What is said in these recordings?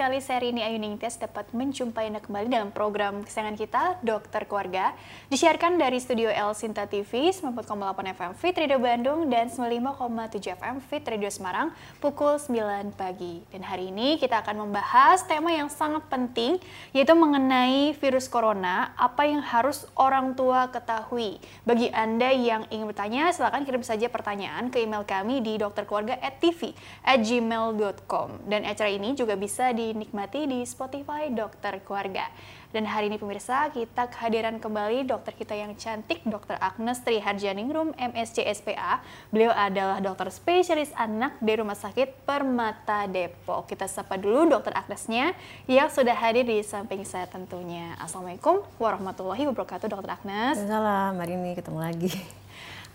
sekali saya ini Ayu Ningtyas dapat menjumpai Anda kembali dalam program kesayangan kita, Dokter Keluarga. Disiarkan dari studio El Sinta TV, 94,8 FM Fit Radio Bandung dan 95,7 FM Fit Radio Semarang pukul 9 pagi. Dan hari ini kita akan membahas tema yang sangat penting, yaitu mengenai virus corona, apa yang harus orang tua ketahui. Bagi Anda yang ingin bertanya, silakan kirim saja pertanyaan ke email kami di dokterkeluarga@gmail.com. Dan acara ini juga bisa dinikmati di Spotify Dokter Keluarga. Dan hari ini pemirsa, kita kehadiran kembali dokter kita yang cantik, Dr. Agnes Triharjaningrum, MSc SPA. Beliau adalah dokter spesialis anak di Rumah Sakit Permata Depok. Kita sapa dulu dokter Agnesnya yang sudah hadir di samping saya tentunya. Assalamualaikum warahmatullahi wabarakatuh, dokter Agnes. Salam, hari ini ketemu lagi.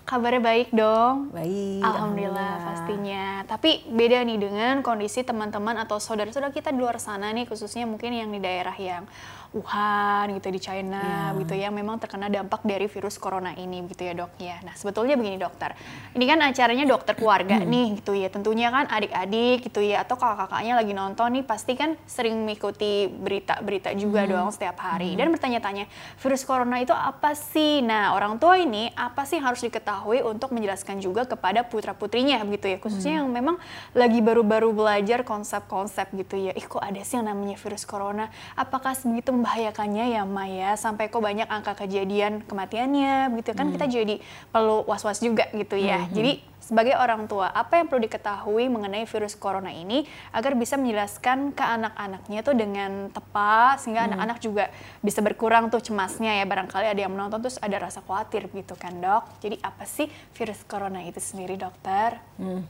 Kabarnya baik dong? Baik. Alhamdulillah, Alhamdulillah pastinya. Tapi beda nih dengan kondisi teman-teman atau saudara-saudara kita di luar sana nih, khususnya mungkin yang di daerah yang Wuhan gitu di China yeah. gitu yang memang terkena dampak dari virus corona ini gitu ya dok ya. Nah sebetulnya begini dokter, ini kan acaranya dokter keluarga hmm. nih gitu ya. Tentunya kan adik-adik gitu ya atau kakak-kakaknya lagi nonton nih pasti kan sering mengikuti berita-berita juga hmm. dong setiap hari hmm. dan bertanya-tanya virus corona itu apa sih? Nah orang tua ini apa sih harus diketahui untuk menjelaskan juga kepada putra putrinya gitu ya khususnya hmm. yang memang lagi baru-baru belajar konsep-konsep gitu ya. Ih kok ada sih yang namanya virus corona? Apakah sebegitu membahayakannya ya Maya sampai kok banyak angka kejadian kematiannya gitu kan hmm. kita jadi perlu was-was juga gitu ya. Hmm. Jadi sebagai orang tua apa yang perlu diketahui mengenai virus corona ini agar bisa menjelaskan ke anak-anaknya tuh dengan tepat sehingga hmm. anak-anak hmm. juga bisa berkurang tuh cemasnya ya barangkali ada yang menonton terus ada rasa khawatir gitu kan dok. Jadi apa sih virus corona itu sendiri dokter? Hmm.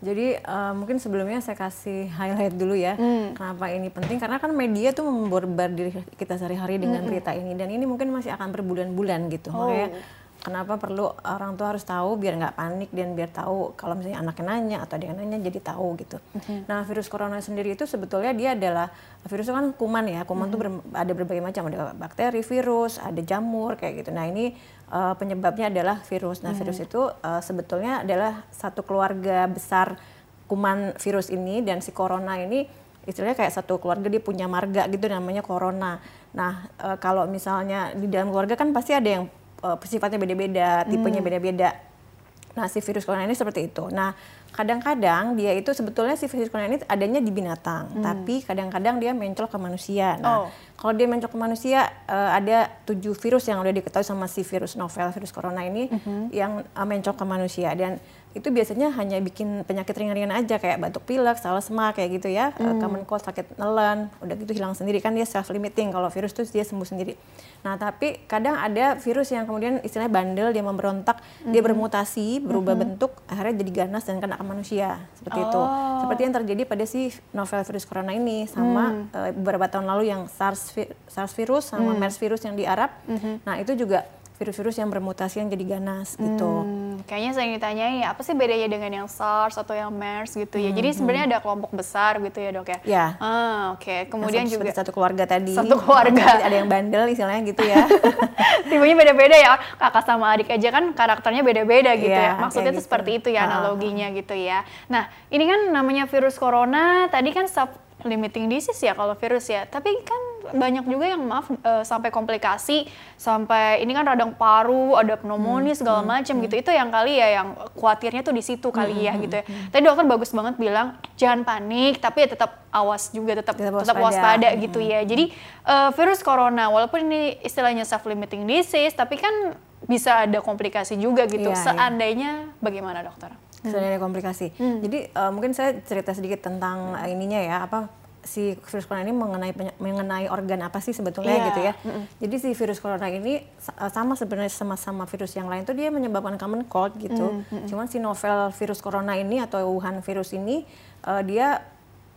Jadi uh, mungkin sebelumnya saya kasih highlight dulu ya, hmm. kenapa ini penting karena kan media tuh diri kita sehari-hari dengan hmm. berita ini dan ini mungkin masih akan berbulan-bulan gitu. Oh. Makanya kenapa perlu orang tua harus tahu biar nggak panik dan biar tahu kalau misalnya anaknya nanya atau dia nanya jadi tahu gitu. Mm-hmm. Nah virus corona sendiri itu sebetulnya dia adalah virus itu kan kuman ya, kuman mm-hmm. tuh ber, ada berbagai macam ada bakteri, virus, ada jamur kayak gitu. Nah ini uh, penyebabnya adalah virus. Nah mm-hmm. virus itu uh, sebetulnya adalah satu keluarga besar kuman virus ini dan si corona ini istilahnya kayak satu keluarga dia punya marga gitu namanya corona. Nah e, kalau misalnya di dalam keluarga kan pasti ada yang uh, sifatnya beda-beda, tipenya hmm. beda-beda. Nah, si virus corona ini seperti itu. Nah, kadang-kadang dia itu sebetulnya si virus corona ini adanya di binatang, hmm. tapi kadang-kadang dia mencol ke manusia. Nah, oh. kalau dia mencol ke manusia, uh, ada tujuh virus yang udah diketahui sama si virus novel virus corona ini hmm. yang uh, mencol ke manusia dan itu biasanya hanya bikin penyakit ringan-ringan aja kayak batuk pilek, salesma kayak gitu ya, hmm. common cold, sakit nelen, udah gitu hilang sendiri kan dia self limiting kalau virus itu dia sembuh sendiri. Nah tapi kadang ada virus yang kemudian istilahnya bandel dia memberontak, hmm. dia bermutasi, berubah hmm. bentuk, akhirnya jadi ganas dan kena ke manusia seperti oh. itu. Seperti yang terjadi pada si novel virus corona ini sama hmm. uh, beberapa tahun lalu yang SARS SARS virus sama hmm. MERS virus yang di Arab. Hmm. Nah itu juga virus-virus yang bermutasi yang jadi ganas gitu. Hmm, kayaknya saya ditanyai apa sih bedanya dengan yang SARS atau yang MERS gitu ya. Hmm, jadi sebenarnya hmm. ada kelompok besar gitu ya dok ya. Ya. Ah, Oke. Okay. Kemudian nah, juga satu keluarga tadi. Satu keluarga. ada yang bandel istilahnya gitu ya. Tipenya beda-beda ya. Kakak sama adik aja kan karakternya beda-beda gitu ya. ya. Maksudnya itu gitu. seperti itu ya ah. analoginya uh. gitu ya. Nah ini kan namanya virus corona. Tadi kan sub limiting disease ya kalau virus ya. Tapi kan banyak juga yang maaf uh, sampai komplikasi sampai ini kan radang paru ada pneumonia hmm, segala hmm, macam hmm. gitu itu yang kali ya yang khawatirnya tuh di situ kali hmm, ya hmm, gitu ya hmm. tadi dokter bagus banget bilang jangan panik tapi ya tetap awas juga tetap tetap waspada, tetap waspada hmm. gitu ya jadi uh, virus corona walaupun ini istilahnya self limiting disease tapi kan bisa ada komplikasi juga gitu yeah, iya. seandainya yeah. bagaimana dokter seandainya komplikasi hmm. jadi uh, mungkin saya cerita sedikit tentang hmm. ininya ya apa si virus corona ini mengenai mengenai organ apa sih sebetulnya yeah. gitu ya. Mm -hmm. Jadi si virus corona ini eh, sama sebenarnya sama-sama virus yang lain tuh dia menyebabkan common cold gitu. Mm -hmm. Cuman si novel virus corona ini atau Wuhan virus ini uh, dia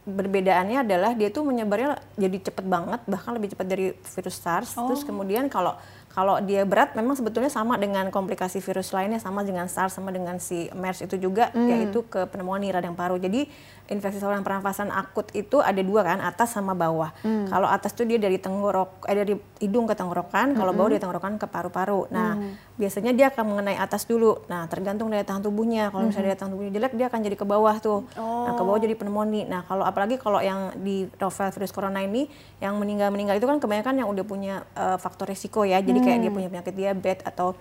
berbedaannya adalah dia tuh menyebarnya jadi cepet banget bahkan lebih cepat dari virus SARS. Oh. Terus kemudian kalau kalau dia berat memang sebetulnya sama dengan komplikasi virus lainnya sama dengan SARS sama dengan si MERS itu juga hmm. yaitu ke pneumonia radang paru. Jadi infeksi saluran pernafasan akut itu ada dua kan, atas sama bawah. Hmm. Kalau atas tuh dia dari tenggorok eh dari hidung ke tenggorokan, kalau bawah hmm. dari tenggorokan ke paru-paru. Nah, hmm. biasanya dia akan mengenai atas dulu. Nah, tergantung daya tahan tubuhnya. Kalau misalnya hmm. daya tahan tubuhnya jelek dia akan jadi ke bawah tuh. Oh. Nah, ke bawah jadi pneumonia. Nah, kalau apalagi kalau yang di novel virus corona ini yang meninggal-meninggal itu kan kebanyakan yang udah punya uh, faktor resiko ya. Jadi kayak dia hmm. punya penyakit diabetes atau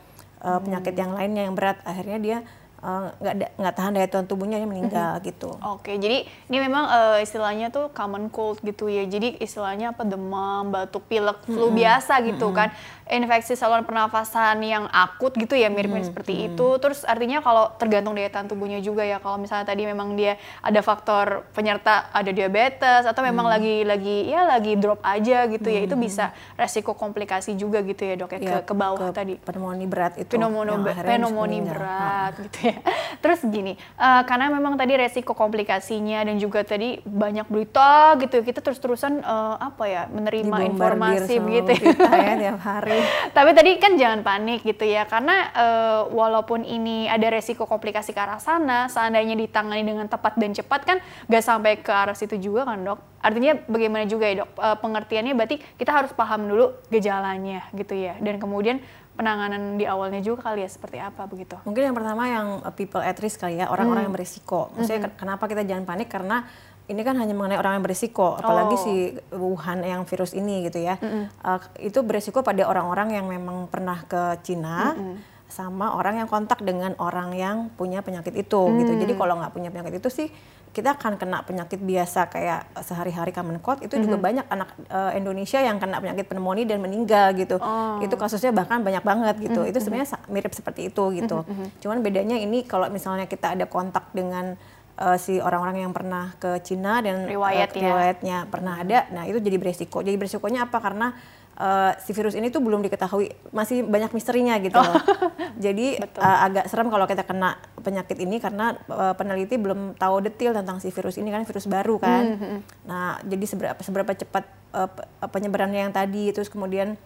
uh, penyakit yang lainnya yang berat akhirnya dia nggak uh, nggak tahan daya tahan tubuhnya dia meninggal mm-hmm. gitu. Oke, okay, jadi ini memang uh, istilahnya tuh common cold gitu ya. Jadi istilahnya apa demam, batuk, pilek, flu mm-hmm. biasa gitu mm-hmm. kan. Infeksi saluran pernafasan yang akut gitu ya mirip-mirip mm-hmm. seperti itu. Terus artinya kalau tergantung daya tahan tubuhnya juga ya. Kalau misalnya tadi memang dia ada faktor penyerta ada diabetes atau memang mm. lagi lagi ya lagi drop aja gitu mm-hmm. ya itu bisa resiko komplikasi juga gitu ya dok ya, ya ke ke bawah ke tadi. Pneumonia berat itu. Pneumonia, pneumonia berat gitu ya. Terus gini, uh, karena memang tadi resiko komplikasinya dan juga tadi banyak berita gitu, kita terus-terusan uh, apa ya menerima informasi begitu ya tiap hari. Tapi tadi kan jangan panik gitu ya, karena uh, walaupun ini ada resiko komplikasi ke arah sana, seandainya ditangani dengan tepat dan cepat kan gak sampai ke arah situ juga kan dok. Artinya bagaimana juga ya dok, uh, pengertiannya berarti kita harus paham dulu gejalanya gitu ya, dan kemudian penanganan di awalnya juga kali ya seperti apa begitu? Mungkin yang pertama yang uh, people at risk kali ya, orang-orang hmm. yang berisiko. Maksudnya hmm. kenapa kita jangan panik karena ini kan hanya mengenai orang yang berisiko, apalagi oh. si Wuhan yang virus ini gitu ya. Mm uh, itu berisiko pada orang-orang yang memang pernah ke Cina. Mm sama orang yang kontak dengan orang yang punya penyakit itu mm. gitu. Jadi kalau nggak punya penyakit itu sih kita akan kena penyakit biasa kayak sehari-hari common cold itu mm -hmm. juga banyak anak uh, Indonesia yang kena penyakit pneumonia dan meninggal gitu. Oh. Itu kasusnya bahkan banyak banget gitu. Mm -hmm. Itu mhm. sebenarnya mirip seperti itu gitu. Mm -hmm. Cuman bedanya ini kalau misalnya kita ada kontak dengan uh, si orang-orang yang pernah ke Cina dan Riwayat uh, riwayatnya pernah ada, nah itu jadi beresiko. Jadi beresikonya apa? Karena uh, si virus ini tuh belum diketahui, masih banyak misterinya gitu loh. Jadi uh, agak serem kalau kita kena penyakit ini karena uh, peneliti belum tahu detail tentang si virus ini kan virus baru kan. Mm -hmm. Nah, jadi seberapa seberapa cepat uh, penyebarannya yang tadi terus kemudian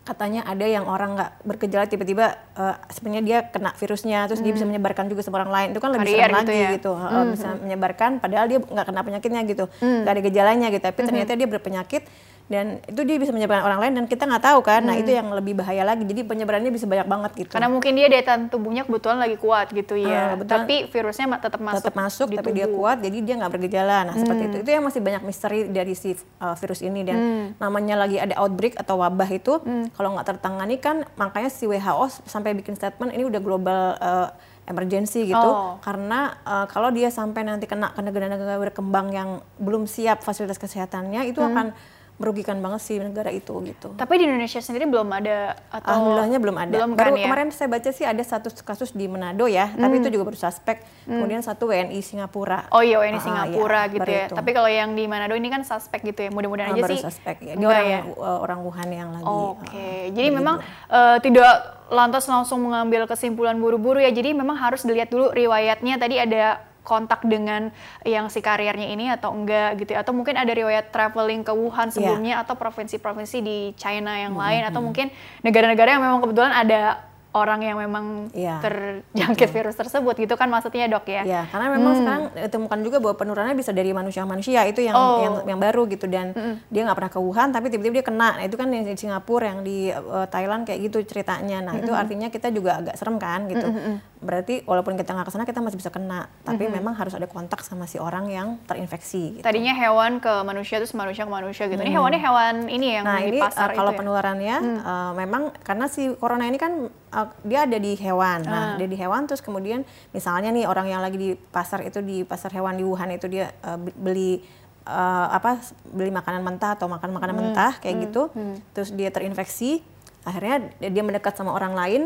katanya ada yang orang nggak bergejala tiba-tiba uh, sebenarnya dia kena virusnya terus hmm. dia bisa mm. menyebarkan juga sama orang lain itu kan lebih serem gitu lagi ya? gitu uh, bisa menyebarkan padahal dia nggak kena penyakitnya gitu hmm. nggak ada gejalanya gitu tapi hmm. ternyata dia berpenyakit dan itu dia bisa menyebarkan orang lain dan kita nggak tahu kan nah, hmm. nah itu yang lebih bahaya lagi jadi penyebarannya bisa banyak banget gitu karena mungkin dia daya tahan tubuhnya kebetulan lagi kuat gitu ya uh, tapi virusnya tetap masuk tetap masuk di tapi tubuh. dia kuat jadi dia nggak bergejala nah hmm. seperti itu itu yang masih banyak misteri dari si uh, virus ini dan hmm. namanya lagi ada outbreak atau wabah itu hmm. kalau nggak tertangani kan makanya si WHO sampai bikin statement ini udah global uh, emergency gitu oh. karena uh, kalau dia sampai nanti kena ke negara-negara berkembang yang belum siap fasilitas kesehatannya itu hmm. akan merugikan banget sih negara itu gitu. Tapi di Indonesia sendiri belum ada atau Alhamdulillahnya belum ada. Belum baru kan, ya? kemarin saya baca sih ada satu kasus di Manado ya, hmm. tapi itu juga baru suspek. Hmm. Kemudian satu WNI Singapura. Oh iya WNI uh, Singapura ya, gitu ya. Itu. Tapi kalau yang di Manado ini kan suspek gitu ya. Mudah-mudahan uh, aja baru sih. suspek ya. Dia orang ya? Uh, orang Wuhan yang lagi. Oke. Okay. Uh, Jadi memang uh, tidak lantas langsung mengambil kesimpulan buru-buru ya. Jadi memang harus dilihat dulu riwayatnya. Tadi ada kontak dengan yang si karirnya ini atau enggak gitu ya. atau mungkin ada riwayat traveling ke Wuhan iya. sebelumnya yeah. atau provinsi-provinsi di China yang mm -hmm. lain atau mungkin negara-negara yang memang kebetulan ada orang yang memang ya, terjangkit betul. virus tersebut gitu kan maksudnya dok ya? Ya karena memang hmm. sekarang ditemukan juga bahwa penurunannya bisa dari manusia manusia itu yang oh. yang yang baru gitu dan hmm. dia nggak pernah ke Wuhan tapi tiba-tiba dia kena nah, itu kan yang di Singapura yang di uh, Thailand kayak gitu ceritanya nah hmm. itu artinya kita juga agak serem kan gitu hmm. Berarti walaupun kita nggak ke sana kita masih bisa kena tapi hmm. memang harus ada kontak sama si orang yang terinfeksi. Gitu. Tadinya hewan ke manusia terus manusia ke manusia gitu hmm. ini hewannya hewan ini yang nah, di ini, pasar uh, kalau ya? penularannya hmm. uh, memang karena si corona ini kan uh, dia ada di hewan. Nah, uh. dia di hewan terus kemudian misalnya nih orang yang lagi di pasar itu di pasar hewan di Wuhan itu dia uh, beli uh, apa beli makanan mentah atau makan makanan hmm. mentah kayak hmm. gitu. Terus dia terinfeksi, akhirnya dia mendekat sama orang lain,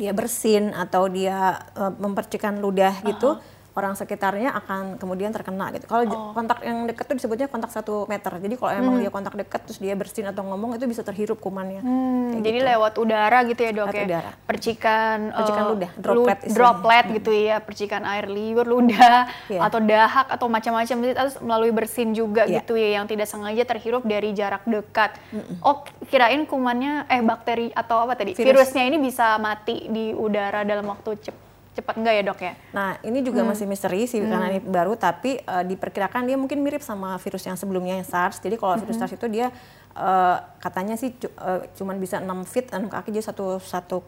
dia bersin atau dia uh, mempercikan ludah gitu. Uh -huh orang sekitarnya akan kemudian terkena gitu. Kalau Oh. kontak yang dekat tuh disebutnya kontak satu meter. Jadi kalau emang dia kontak dekat terus dia bersin atau ngomong itu bisa terhirup kumannya. Hmm, Kayak jadi gitu. lewat udara gitu ya dok Lewat ya? udara. Percikan, Percikan eh, ludah, lu- droplet istilahnya. droplet gitu ya, percikan air liur, ludah, Iya. atau dahak atau macam-macam itu harus melalui bersin juga Iya. gitu ya, yang tidak sengaja terhirup dari jarak dekat. Oh, kirain kumannya, eh bakteri atau apa tadi? Virus. Virusnya ini bisa mati di udara dalam waktu cep- cepat enggak ya dok ya? Nah, ini juga masih misteri sih karena ini baru tapi eh, diperkirakan dia mungkin mirip sama virus yang sebelumnya yang SARS. Jadi kalau virus SARS itu dia eh, katanya sih cu- eh, cuman bisa 6 feet 6 kaki jadi 1 1,8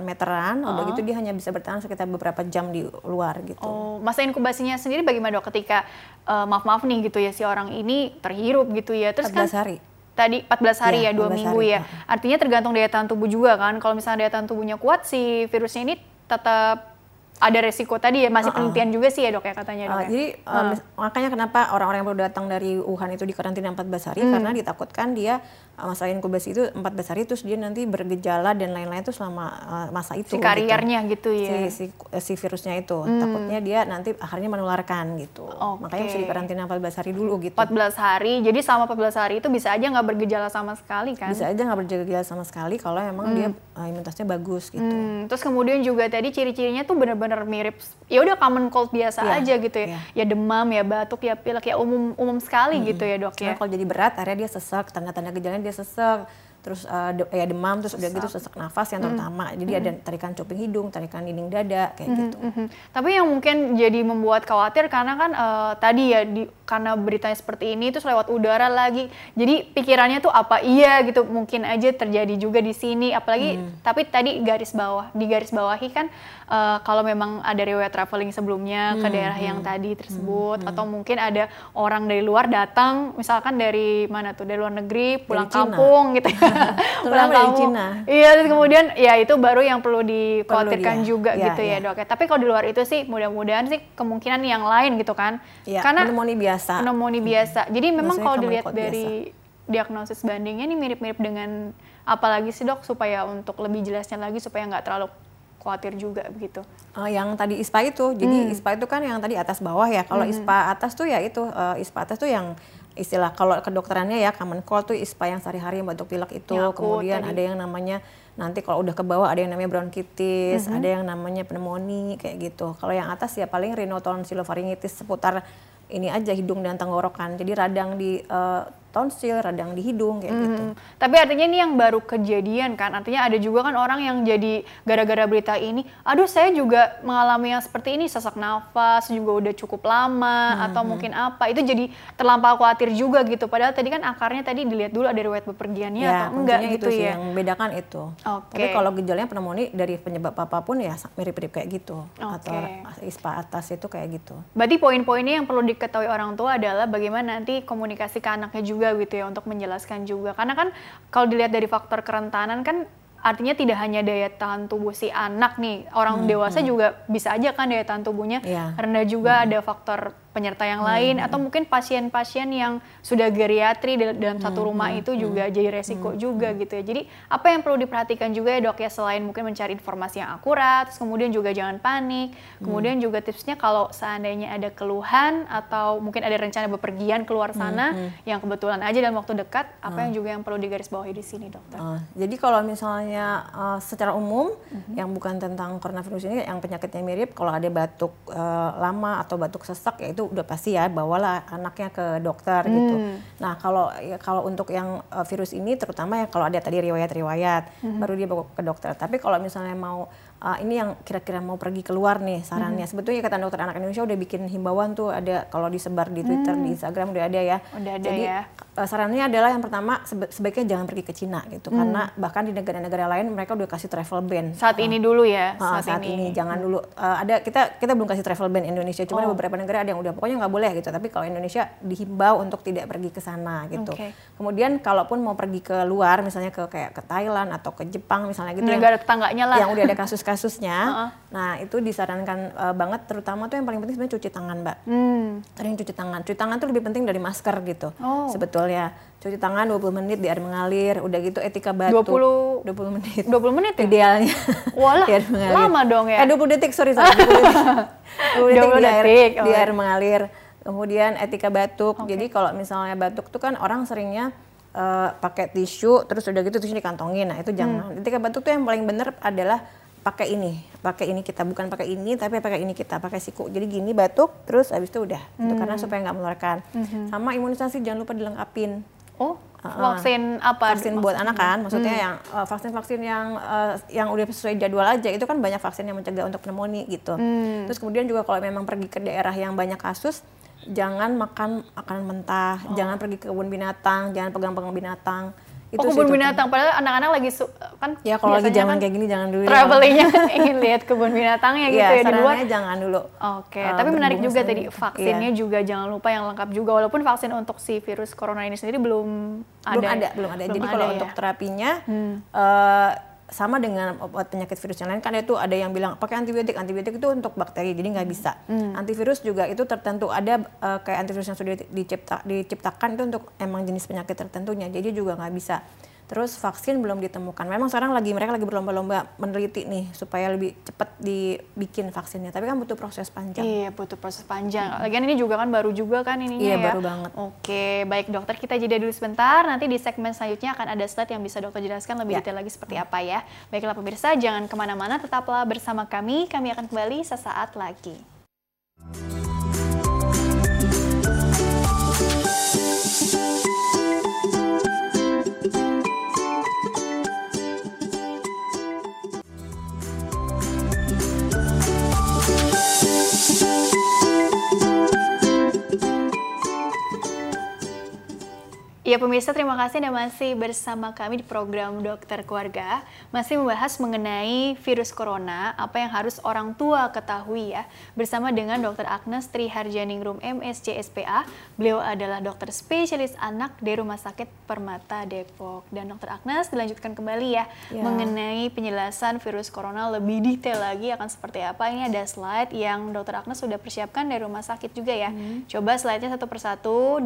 meteran. Udah gitu dia hanya bisa bertahan sekitar beberapa jam di luar gitu. Oh, masa inkubasinya sendiri bagaimana dok? Ketika eh, maaf maaf nih gitu ya si orang ini terhirup gitu ya, terus 14 kan hari. tadi 14 hari Iya, ya, dua 14 minggu hari, ya. Artinya tergantung daya tahan tubuh juga kan. Kalau misalnya daya tahan tubuhnya kuat, si virusnya ini tetap ada resiko tadi ya. Masih penelitian juga sih ya dok ya katanya dok Uh, ya. jadi uh, makanya kenapa orang-orang yang baru datang dari Wuhan itu dikarantina 14 hari karena ditakutkan dia uh, masa inkubasi itu 14 hari terus dia nanti bergejala dan lain-lain itu selama uh, masa itu si karirnya gitu, ya. si, si, si virusnya itu takutnya dia nanti akhirnya menularkan gitu Oke. makanya mesti dikarantina 14 hari dulu gitu 14 hari, jadi selama 14 hari itu bisa aja nggak bergejala sama sekali kan? bisa aja nggak bergejala sama sekali kalau emang dia uh, imunitasnya bagus gitu Hmm, terus kemudian juga tadi ciri-cirinya tuh bener-bener mirip, ya udah common cold biasa Iya, aja gitu ya, iya. ya demam, ya batuk, ya pilek, ya umum umum sekali gitu ya dok Cuma ya. kalau jadi berat, akhirnya dia sesek, tanda-tanda gejalanya dia sesek, terus uh, de- ya demam, terus udah gitu sesak nafas yang terutama. Jadi ada tarikan cuping hidung, tarikan dinding dada, kayak gitu. Mhm. Tapi yang mungkin jadi membuat khawatir karena kan eh, tadi ya di, karena beritanya seperti ini terus lewat udara lagi. Jadi pikirannya tuh apa iya gitu mungkin aja terjadi juga di sini apalagi tapi tadi garis bawah di garis bawahi kan eh, kalau memang ada riwayat traveling sebelumnya ke daerah yang tadi tersebut atau mungkin ada orang dari luar datang misalkan dari mana tuh dari luar negeri pulang Cina. kampung gitu ya. pulang kampung. Cina. Iya, terus kemudian ya itu baru yang perlu dikhawatirkan dia. juga Ya, gitu ya, ya. dok ya. Tapi kalau di luar itu sih mudah-mudahan sih kemungkinan yang lain gitu kan. Iya, Karena pneumonia biasa. pneumonia biasa. Jadi memang Maksudnya kalau dilihat dari diagnosis bandingnya ini mirip-mirip dengan apalagi sih dok supaya untuk lebih jelasnya lagi supaya nggak terlalu khawatir juga begitu. Uh, yang tadi ISPA itu, Hmm. jadi ISPA itu kan yang tadi atas bawah ya. Kalau ISPA atas tuh ya itu, uh, ISPA atas tuh yang istilah kalau kedokterannya ya common cold tuh ISPA yang sehari-hari yang batuk pilek itu. Akut Kemudian tadi. ada yang namanya nanti kalau udah ke bawah ada yang namanya bronkitis, Mhm. ada yang namanya pneumonia kayak gitu. Kalau yang atas ya paling rhinotonsillofaringitis seputar ini aja hidung dan tenggorokan. Jadi radang di uh, tonsil, radang di hidung kayak gitu. Hmm, Tapi artinya ini yang baru kejadian kan, artinya ada juga kan orang yang jadi gara-gara berita ini, aduh saya juga mengalami yang seperti ini, sesak nafas juga udah cukup lama atau mungkin apa, itu jadi terlampau khawatir juga gitu. Padahal tadi kan akarnya tadi dilihat dulu ada riwayat bepergiannya ya, atau enggak gitu itu sih ya. yang membedakan itu. Oke. Tapi kalau gejalanya pneumonia dari penyebab apa pun ya mirip-mirip kayak gitu. Atau Oke. ISPA atas itu kayak gitu. Berarti poin-poinnya yang perlu diketahui orang tua adalah bagaimana nanti komunikasi ke anaknya juga gitu ya untuk menjelaskan juga. Karena kan kalau dilihat dari faktor kerentanan kan artinya tidak hanya daya tahan tubuh si anak nih, orang dewasa juga bisa aja kan daya tahan tubuhnya Iya. rendah juga ada faktor penyerta yang lain atau mungkin pasien-pasien yang sudah geriatri dal- dalam satu rumah itu juga jadi resiko juga gitu ya. Jadi apa yang perlu diperhatikan juga ya dok ya selain mungkin mencari informasi yang akurat, terus kemudian juga jangan panik, kemudian juga tipsnya kalau seandainya ada keluhan atau mungkin ada rencana bepergian keluar sana yang kebetulan aja dalam waktu dekat, apa yang juga yang perlu digarisbawahi di sini dokter? Uh, jadi kalau misalnya uh, secara umum yang bukan tentang coronavirus ini yang penyakitnya mirip kalau ada batuk uh, lama atau batuk sesak ya itu udah pasti ya bawalah anaknya ke dokter gitu. Nah kalau ya, kalau untuk yang uh, virus ini terutama ya kalau ada tadi riwayat-riwayat baru dia bawa ke dokter. Tapi kalau misalnya mau uh, ini yang kira-kira mau pergi keluar nih sarannya. Sebetulnya Ikatan Dokter Anak Indonesia udah bikin himbauan tuh ada kalau disebar di Twitter di Instagram udah ada ya. Udah ada Jadi ya. uh, sarannya adalah yang pertama sebe- sebaiknya jangan pergi ke Cina gitu. Karena bahkan di negara-negara lain mereka udah kasih travel ban. Saat ini dulu ya, Ah, saat, ini. jangan dulu. Uh, ada kita kita belum kasih travel ban Indonesia. Cuma ada beberapa negara ada yang udah. Pokoknya nggak boleh gitu. Tapi kalau Indonesia dihimbau untuk tidak pergi ke sana gitu. Oke. kemudian kalaupun mau pergi ke luar misalnya ke kayak ke Thailand atau ke Jepang misalnya gitu yang- negara tetangganya lah. yang udah ada kasus kasusnya, Uh-uh. nah itu disarankan uh, banget, terutama tuh yang paling penting sebenarnya cuci tangan, mbak. Hmm. Sering cuci tangan. Cuci tangan tuh lebih penting dari masker gitu. Oh. Sebetulnya cuci tangan 20 menit di air mengalir, udah gitu etika batuk. 20 20 menit. 20 menit ya? Idealnya. Walah, di air mengalir. lama dong ya? Eh 20 detik, sorry, sorry 20 detik. 20 detik 20 di air, detik, di oh. air mengalir. Kemudian etika batuk. Jadi kalau misalnya batuk tuh kan orang seringnya eh, pakai tisu, terus udah gitu tisu dikantongin. Nah itu jangan. Hmm. Etika batuk tuh yang paling bener adalah pakai ini, pakai ini kita bukan pakai ini tapi pakai ini kita pakai siku. Jadi gini batuk, terus habis itu udah. Itu karena Hmm. supaya nggak menularkan. Sama imunisasi jangan lupa dilengkapin. Oh, vaksin apa? vaksin buat anak kan maksudnya Hmm. yang uh, vaksin-vaksin yang uh, yang udah sesuai jadwal aja itu kan banyak vaksin yang mencegah untuk pneumonia gitu Hmm. terus kemudian juga kalau memang pergi ke daerah yang banyak kasus jangan makan makanan mentah jangan pergi ke kebun binatang jangan pegang-pegang binatang itu oh, kebun binatang. Padahal anak-anak lagi su- kan ya kalau lagi zaman kan kayak gini jangan dulu ya. travelingnya ingin lihat kebun binatangnya gitu Iya, ya di luar. jangan dulu Oke, uh, tapi menarik juga tadi vaksinnya iya. juga jangan lupa yang lengkap juga walaupun vaksin untuk si virus corona ini sendiri belum ada. belum ya? ada belum ada jadi Belum kalau ada untuk ya? terapinya eh, sama dengan obat penyakit virus yang lain kan itu ada yang bilang pakai antibiotik antibiotik itu untuk bakteri jadi nggak bisa Hmm. antivirus juga itu tertentu ada eh, kayak antivirus yang sudah dicipta, diciptakan itu untuk emang jenis penyakit tertentunya jadi juga nggak bisa terus vaksin belum ditemukan memang sekarang lagi mereka lagi berlomba-lomba meneliti nih supaya lebih cepat dibikin vaksinnya tapi kan butuh proses panjang Iya, butuh proses panjang. Lagian ini juga kan baru juga kan ininya Iya, ya. baru banget. Oke, baik dokter kita jeda dulu sebentar. Nanti di segmen selanjutnya akan ada slide yang bisa dokter jelaskan lebih Ya. detail lagi seperti apa ya. Baiklah pemirsa, jangan ke mana-mana, tetaplah bersama kami. Kami akan kembali sesaat lagi. Ya pemirsa, terima kasih Anda masih bersama kami di program Dokter Keluarga. Masih membahas mengenai virus corona, apa yang harus orang tua ketahui ya. Bersama dengan Dr. Agnes Triharjaningrum MSc SPA. Beliau adalah dokter spesialis anak di Rumah Sakit Permata Depok. Dan Dr. Agnes dilanjutkan kembali ya, Ya. mengenai penjelasan virus corona lebih detail lagi akan seperti apa. Ini ada slide yang Dr. Agnes sudah persiapkan dari rumah sakit juga ya. Coba slide-nya satu persatu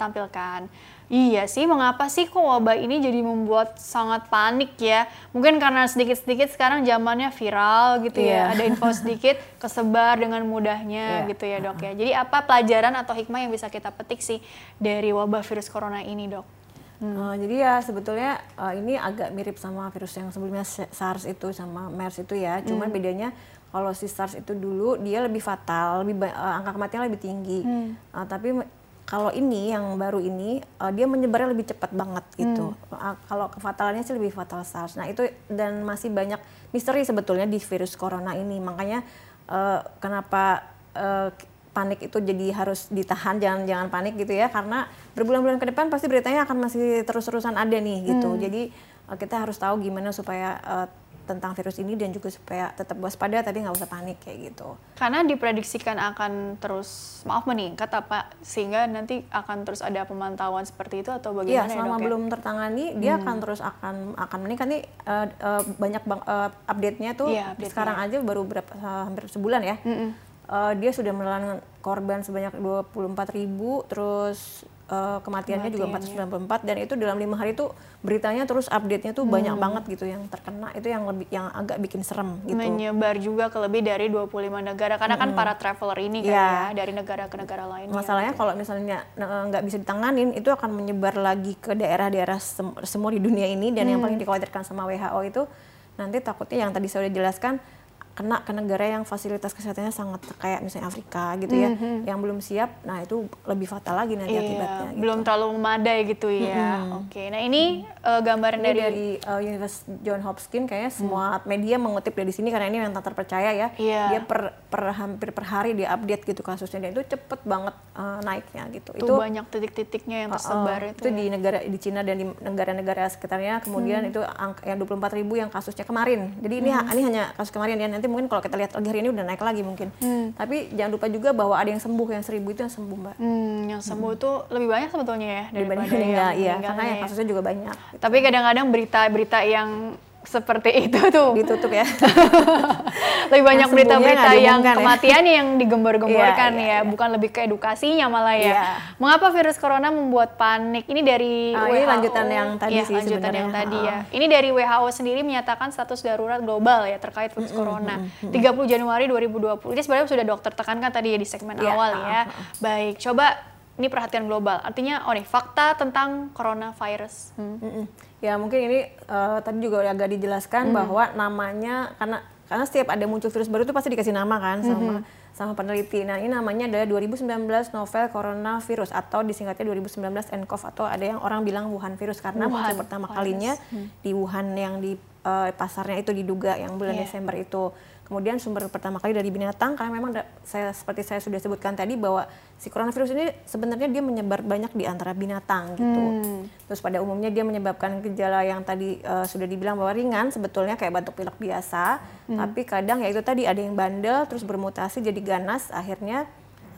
ditampilkan. Iya sih, mengapa sih kok wabah ini jadi membuat sangat panik ya? Mungkin karena sedikit-sedikit sekarang zamannya viral gitu ya, Iya. ada info sedikit kesebar dengan mudahnya Iya. gitu ya dok ya. Jadi apa pelajaran atau hikmah yang bisa kita petik sih dari wabah virus corona ini dok? Uh, jadi ya sebetulnya uh, ini agak mirip sama virus yang sebelumnya SARS itu sama MERS itu ya. Cuman bedanya kalau si SARS itu dulu dia lebih fatal, lebih uh, angka kematian lebih tinggi. Uh, tapi kalau ini yang baru ini uh, dia menyebarnya lebih cepat banget gitu. Uh, kalau kefatalannya sih lebih fatal SARS. Nah itu dan masih banyak misteri sebetulnya di virus corona ini. Makanya uh, kenapa uh, panik itu jadi harus ditahan jangan jangan panik gitu ya karena berbulan-bulan ke depan pasti beritanya akan masih terus-terusan ada nih gitu jadi uh, kita harus tahu gimana supaya uh, tentang virus ini dan juga supaya tetap waspada tadi nggak usah panik kayak gitu. Karena diprediksikan akan terus maaf meningkat apa sehingga nanti akan terus ada pemantauan seperti itu atau bagaimana Iya ya selama dok ya? belum tertangani dia akan terus akan akan meningkat. Nih uh, uh, banyak bang, uh, update-nya tuh Iya, update-nya. sekarang aja baru berapa uh, hampir sebulan ya. Uh, dia sudah menelan korban sebanyak 24.000 ribu terus uh, kematiannya juga Kematiannya. 494 dan itu dalam lima hari tuh beritanya terus update-nya tuh Hmm. banyak banget gitu yang terkena itu yang lebih yang agak bikin serem gitu menyebar juga ke lebih dari 25 negara karena kan para traveler ini kan Iya. ya dari negara ke negara lain. Masalahnya kalau misalnya eh, nggak bisa ditanganin itu akan menyebar lagi ke daerah-daerah sem- semua di dunia ini dan yang paling dikhawatirkan sama WHO itu nanti takutnya yang tadi saya udah jelaskan kena ke negara yang fasilitas kesehatannya sangat kayak misalnya Afrika gitu ya yang belum siap nah itu lebih fatal lagi nanti Iya, akibatnya gitu. belum terlalu memadai gitu ya. Oke, nah ini eh, gambaran Ini dari, dari uh, Universitas John Hopkins kayaknya semua media mengutip dari sini karena ini yang tak terpercaya ya. Iya. Dia per, per hampir per hari dia update gitu kasusnya dan itu cepet banget uh, naiknya gitu. tuh banyak titik-titiknya yang uh, tersebar uh, itu. ya. di negara di Cina dan di negara-negara sekitarnya kemudian Hmm. itu angka yang 24.000 ribu yang kasusnya kemarin. Jadi ini ini hanya kasus kemarin ya. Nanti mungkin kalau kita lihat lagi hari ini udah naik lagi mungkin. Tapi jangan lupa juga bahwa ada yang sembuh yang seribu itu yang sembuh mbak. Hmm, yang sembuh tuh lebih banyak sebetulnya ya daripada Dibanding meninggal, iya. meninggalnya Karena yang ya. kasusnya juga banyak. Tapi kadang-kadang berita-berita yang seperti itu tuh ditutup ya. lebih banyak berita-berita yang ya. kematian yang digembar-gemborkan Iya, iya, ya, iya. bukan lebih ke edukasinya malah ya. Iya. Mengapa virus corona membuat panik? Ini dari Ah, ini lanjutan yang tadi Iya, sih lanjutan sebenarnya. yang tadi ya. Ini dari WHO sendiri menyatakan status darurat global ya terkait virus corona. 30 Januari 2020. Ini sebenarnya sudah dokter tekankan tadi ya di segmen Iya, awal ya. Baik, coba ini perhatian global. Artinya, oh nih, fakta tentang coronavirus. Hmm. Ya mungkin ini eh, tadi juga agak dijelaskan bahwa namanya karena karena setiap ada muncul virus baru itu pasti dikasih nama kan sama sama peneliti. Nah ini namanya adalah 2019 novel coronavirus atau disingkatnya 2019 nCoV atau ada yang orang bilang Wuhan virus karena Wuhan muncul pertama virus. kalinya di Wuhan yang di eh, pasarnya itu diduga yang bulan Iya. Desember itu. Kemudian sumber pertama kali dari binatang karena memang saya seperti saya sudah sebutkan tadi bahwa si coronavirus ini sebenarnya dia menyebar banyak di antara binatang gitu. Terus pada umumnya dia menyebabkan gejala yang tadi eh, sudah dibilang bahwa ringan sebetulnya kayak batuk pilek biasa, tapi kadang ya itu tadi ada yang bandel terus bermutasi jadi ganas akhirnya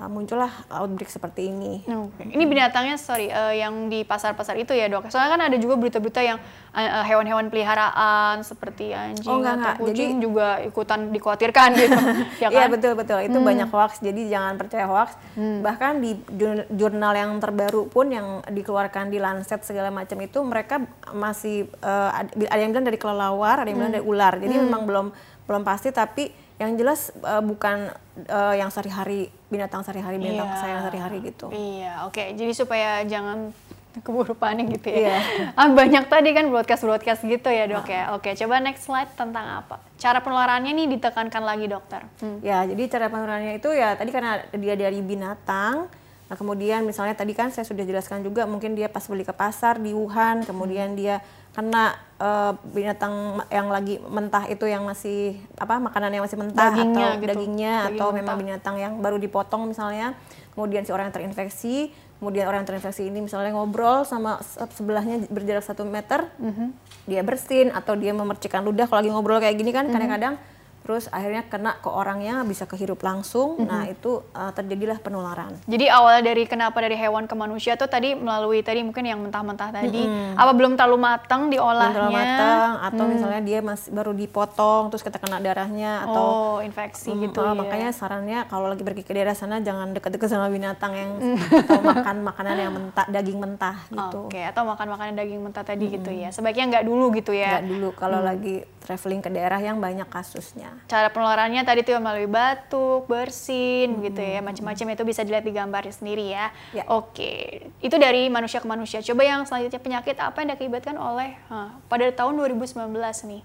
muncullah outbreak seperti ini. Oke. Ini binatangnya sorry eh, yang di pasar-pasar itu ya dok. Soalnya kan ada juga berita-berita yang eh, hewan-hewan peliharaan seperti anjing Oh, enggak, atau enggak. kucing Jadi- juga ikutan dikhawatirkan gitu. ya Iya kan? betul betul itu banyak hoax jadi jangan percaya hoax bahkan di jur- jurnal yang terbaru pun yang dikeluarkan di Lancet segala macam itu mereka masih ad- ada yang bilang dari kelelawar ada yang bilang dari ular jadi memang belum belum pasti tapi yang jelas eh, bukan eh, yang sehari-hari binatang sehari-hari binatang Iya. kesayangan sehari-hari gitu Iya, oke. Jadi supaya jangan keburu panik gitu ya. Ah, banyak tadi kan broadcast-broadcast gitu ya dok ya. Oke, coba next slide tentang apa? Cara penularannya nih ditekankan lagi dokter. Hmm. Ya, jadi cara penularannya itu ya tadi karena dia dari binatang. Nah, kemudian misalnya tadi kan saya sudah jelaskan juga mungkin dia pas beli ke pasar di Wuhan, kemudian dia kena eh, binatang yang lagi mentah itu yang masih apa makanan yang masih mentah Dagingnya atau gitu, dagingnya daging atau mentah. memang binatang yang baru dipotong misalnya. Kemudian si orang yang terinfeksi, kemudian orang yang terinfeksi ini misalnya ngobrol sama se- sebelahnya berjarak satu meter, Mhm. dia bersin atau dia memercikkan ludah kalau lagi ngobrol kayak gini Mhm. kan kadang-kadang terus akhirnya kena ke orangnya bisa kehirup langsung Mhm. nah itu uh, terjadilah penularan Jadi awal dari kenapa dari hewan ke manusia tuh tadi melalui tadi mungkin yang mentah-mentah tadi. Apa belum terlalu matang Belum diolahnya? terlalu matang atau misalnya dia masih baru dipotong terus kita kena darahnya atau oh, infeksi Mm, gitu ya. makanya sarannya kalau lagi pergi ke daerah sana jangan deket-deket sama binatang yang Mm. atau makan makanan yang mentah daging mentah gitu Oke, atau makan makanan daging mentah tadi gitu ya. Sebaiknya nggak dulu gitu ya. nggak dulu kalau Mm. lagi traveling ke daerah yang banyak kasusnya Cara penularannya tadi tuh melalui batuk, bersin Hmm, gitu ya, macam-macam itu bisa dilihat di gambar sendiri ya. Ya. Oke, itu dari manusia ke manusia. Coba yang selanjutnya penyakit apa yang diakibatkan oleh Hah, pada tahun 2019 nih.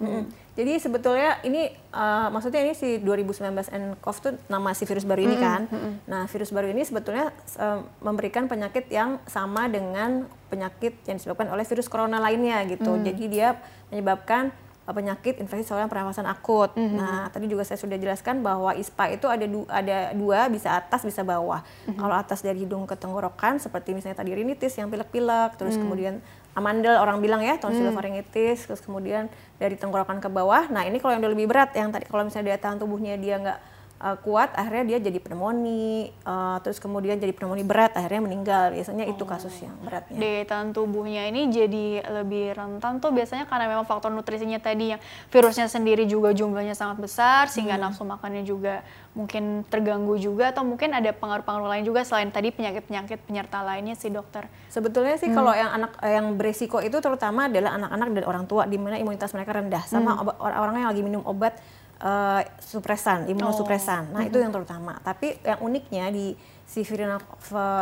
Mm-mm. Jadi sebetulnya ini uh, maksudnya ini si 2019 nCoV tuh nama si virus baru ini kan. Nah virus baru ini sebetulnya uh, memberikan penyakit yang sama dengan penyakit yang disebabkan oleh virus corona lainnya gitu. Jadi dia menyebabkan penyakit infeksi saluran pernafasan akut. Nah tadi juga saya sudah jelaskan bahwa ISPA itu ada du- ada dua bisa atas bisa bawah. Kalau atas dari hidung ke tenggorokan seperti misalnya tadi rinitis yang pilek-pilek, terus kemudian amandel orang bilang ya tonsilofaringitis terus kemudian dari tenggorokan ke bawah. Nah ini kalau yang udah lebih berat yang tadi kalau misalnya daya tahan tubuhnya dia nggak uh, kuat akhirnya dia jadi pneumonia uh, terus kemudian jadi pneumonia berat akhirnya meninggal. Biasanya itu kasus yang beratnya. Daya tahan tubuhnya ini jadi lebih rentan tuh biasanya karena memang faktor nutrisinya tadi yang virusnya sendiri juga jumlahnya sangat besar sehingga Hmm. nafsu makannya juga mungkin terganggu juga atau mungkin ada pengaruh-pengaruh lain juga selain tadi penyakit-penyakit penyerta lainnya sih dokter. sebetulnya sih kalau yang anak yang beresiko itu terutama adalah anak-anak dan orang tua di mana imunitas mereka rendah. Sama obat- orang-orang yang lagi minum obat eh, supresan imunosupresan. Nah itu yang terutama tapi yang uniknya di si virus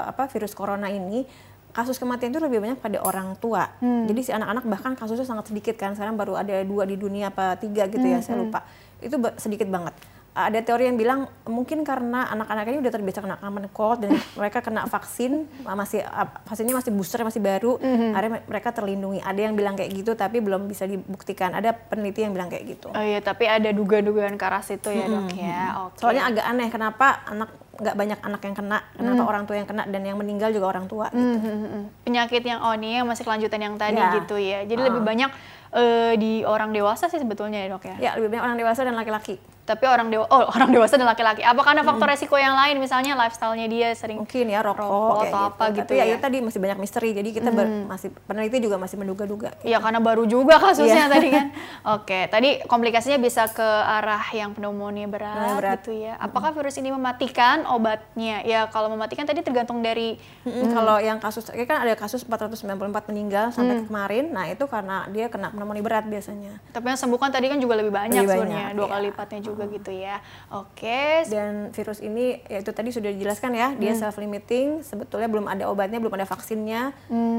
apa virus corona ini kasus kematian itu lebih banyak pada orang tua. Jadi si anak-anak bahkan kasusnya sangat sedikit kan. Sekarang baru ada dua di dunia apa tiga gitu ya saya lupa. Itu sedikit banget ada teori yang bilang mungkin karena anak-anak ini udah terbiasa kena common cold dan mereka kena vaksin masih vaksinnya masih booster masih baru akhirnya mereka terlindungi ada yang bilang kayak gitu tapi belum bisa dibuktikan ada peneliti yang bilang kayak gitu Oh iya, tapi ada duga-dugaan ke arah situ ya dok ya. Oke. soalnya agak aneh kenapa anak nggak banyak anak yang kena kenapa orang tua yang kena dan yang meninggal juga orang tua gitu. Hmm, hmm, hmm. penyakit yang oh ini yang masih kelanjutan yang tadi Ya. gitu ya. Jadi lebih banyak eh, di orang dewasa sih sebetulnya ya dok ya. ya lebih banyak orang dewasa dan laki-laki Tapi orang dewa oh orang dewasa dan laki-laki. Apa karena faktor resiko yang lain misalnya lifestyle-nya dia sering mungkin ya rokok, rokok atau apa gitu Tapi ya, ya. itu tadi masih banyak misteri. Jadi kita ber- masih peneliti juga masih menduga-duga. Iya karena baru juga kasusnya Iya. tadi kan. Oke, tadi komplikasinya bisa ke arah yang pneumonia berat, Pneumonia berat. gitu ya. Apakah virus ini mematikan obatnya? Ya kalau mematikan tadi tergantung dari Mm-mm, Kalau yang kasus, kayak kan ada kasus 494 meninggal sampai kemarin. Nah itu karena dia kena pneumonia berat biasanya. tapi yang sembuhkan tadi kan juga lebih banyak Lebih sebenarnya, banyak, dua iya. kali lipatnya juga gitu ya. Oke, Dan virus ini, ya itu tadi sudah dijelaskan ya, dia self limiting. Sebetulnya belum ada obatnya, belum ada vaksinnya.